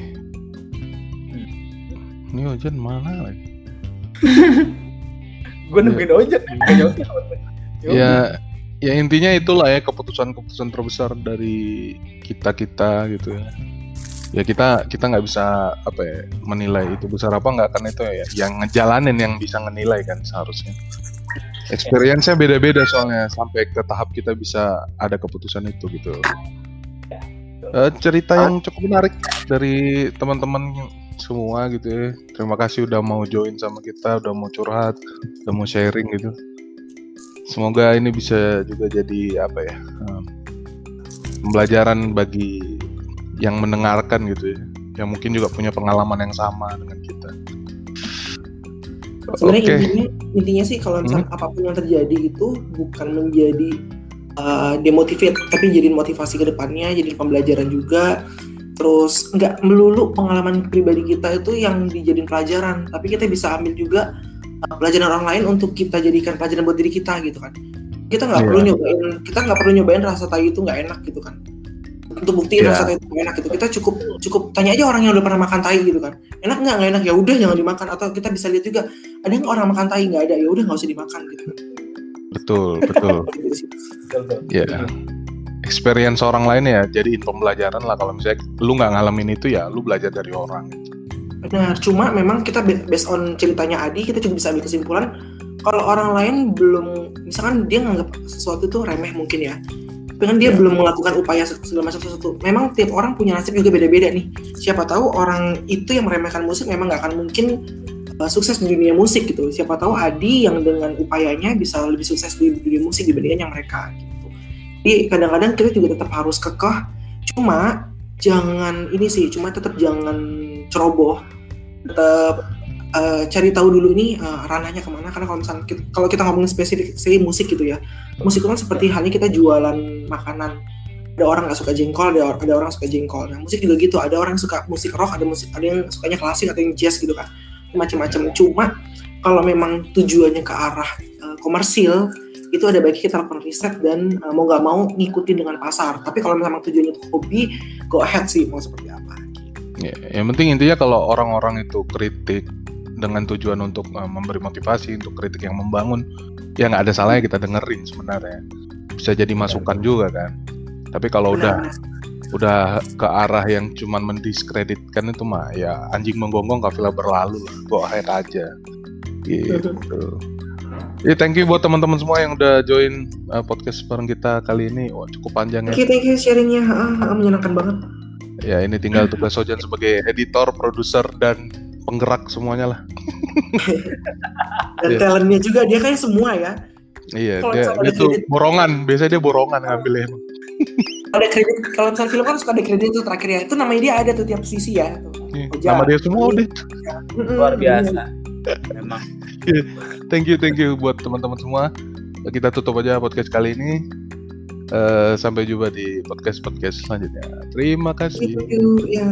Speaker 3: Ini hujan mana lagi?
Speaker 4: gue nungguin ojek nggak jawab
Speaker 3: Ya, ya intinya itulah ya keputusan-keputusan terbesar dari kita kita gitu ya. Ya kita kita nggak bisa apa ya menilai itu besar apa nggak karena itu ya yang ngejalanin yang bisa menilai kan seharusnya. Experience-nya beda-beda soalnya sampai ke tahap kita bisa ada keputusan itu gitu. Eh, cerita yang cukup menarik dari teman-teman semua gitu ya. Terima kasih udah mau join sama kita, udah mau curhat, udah mau sharing gitu. Semoga ini bisa juga jadi apa ya em, pembelajaran bagi yang mendengarkan gitu ya, yang mungkin juga punya pengalaman yang sama dengan kita.
Speaker 2: sebenarnya
Speaker 3: Oke.
Speaker 2: intinya intinya sih kalau misalnya apa pun yang terjadi itu bukan menjadi uh, demotivate tapi jadi motivasi ke depannya jadi pembelajaran juga. Terus nggak melulu pengalaman pribadi kita itu yang dijadiin pelajaran tapi kita bisa ambil juga uh, pelajaran orang lain untuk kita jadikan pelajaran buat diri kita gitu kan. Kita nggak
Speaker 3: Iya.
Speaker 2: perlu nyobain kita nggak perlu nyobain rasa tai itu nggak enak gitu kan. Untuk buktiin
Speaker 3: Iya.
Speaker 2: rasa tai itu enak gitu. Kita cukup cukup tanya aja orang yang udah pernah makan tai gitu kan. Enak nggak? Nggak enak. Ya udah jangan dimakan. Atau kita bisa lihat juga ada nggak orang makan tai? Nggak ada. Ya udah nggak usah dimakan gitu
Speaker 3: Betul, betul.
Speaker 4: Betul.
Speaker 3: Ya. Experience orang lain ya jadiin pembelajaran lah kalau misalnya lu nggak ngalamin itu ya lu belajar dari orang.
Speaker 2: benar cuma memang kita based on ceritanya Adi kita juga bisa ambil kesimpulan kalau orang lain belum misalkan dia nganggap sesuatu itu remeh mungkin ya kan dia belum melakukan upaya segala macam sesuatu memang tiap orang punya nasib juga beda-beda nih siapa tahu orang itu yang meremehkan musik memang nggak akan mungkin uh, sukses di dunia musik gitu. Siapa tahu Adi yang dengan upayanya bisa lebih sukses di dunia musik dibandingkan yang mereka gitu. Jadi kadang-kadang kita juga tetap harus kekeh. Cuma jangan ini sih cuma tetap jangan ceroboh. Tetap uh, cari tahu dulu ini uh, ranahnya ke mana. Karena kalau misalnya kita, kalau kita ngomongin spesifik sih musik gitu ya. Musik itu kan seperti halnya kita jualan makanan. Ada orang nggak suka jengkol ada ada orang suka jengkol. Nah musik juga gitu. Ada orang yang suka musik rock ada musik ada yang sukanya klasik atau yang jazz gitu kan macam-macam cuma kalau memang tujuannya ke arah uh, komersil itu ada baiknya kita lakukan riset dan uh, mau nggak mau ngikutin dengan pasar tapi kalau memang tujuannya untuk hobi go ahead sih mau seperti apa
Speaker 3: Ya, yang penting intinya kalau orang-orang itu kritik dengan tujuan untuk uh, memberi motivasi, untuk kritik yang membangun, ya nggak ada salahnya kita dengerin sebenarnya. Bisa jadi masukan juga kan. Tapi kalau
Speaker 2: Benar.
Speaker 3: udah ke arah yang cuman mendiskreditkan itu mah ya anjing menggonggong kafilah berlalu lah. Go ahead aja. Gitu. Ya thank you buat teman-teman semua yang udah join uh, podcast bareng kita kali ini. Wah, cukup panjang ya.
Speaker 2: Thank you, thank you sharingnya, Ah, ah, menyenangkan banget.
Speaker 3: Ya ini tinggal tugas Sojan sebagai editor, produser dan penggerak semuanya lah.
Speaker 2: Dan
Speaker 3: Iya.
Speaker 2: talentnya juga dia kan semua ya.
Speaker 3: Iya,
Speaker 2: Kalau
Speaker 3: dia, dia tuh borongan. Biasanya dia borongan ngambilnya emang.
Speaker 2: Ada kredit kalau misalnya film kan suka ada kredit itu terakhir ya. Itu namanya dia ada tuh tiap sisi ya. Tuh.
Speaker 3: Iya,
Speaker 2: Ojak.
Speaker 3: Nama dia semua udah.
Speaker 4: Luar biasa memang
Speaker 3: Thank you, thank you buat teman-teman semua. Kita tutup aja podcast kali ini. Eh, sampai jumpa di podcast-podcast selanjutnya. Terima kasih.
Speaker 2: Thank you, ya.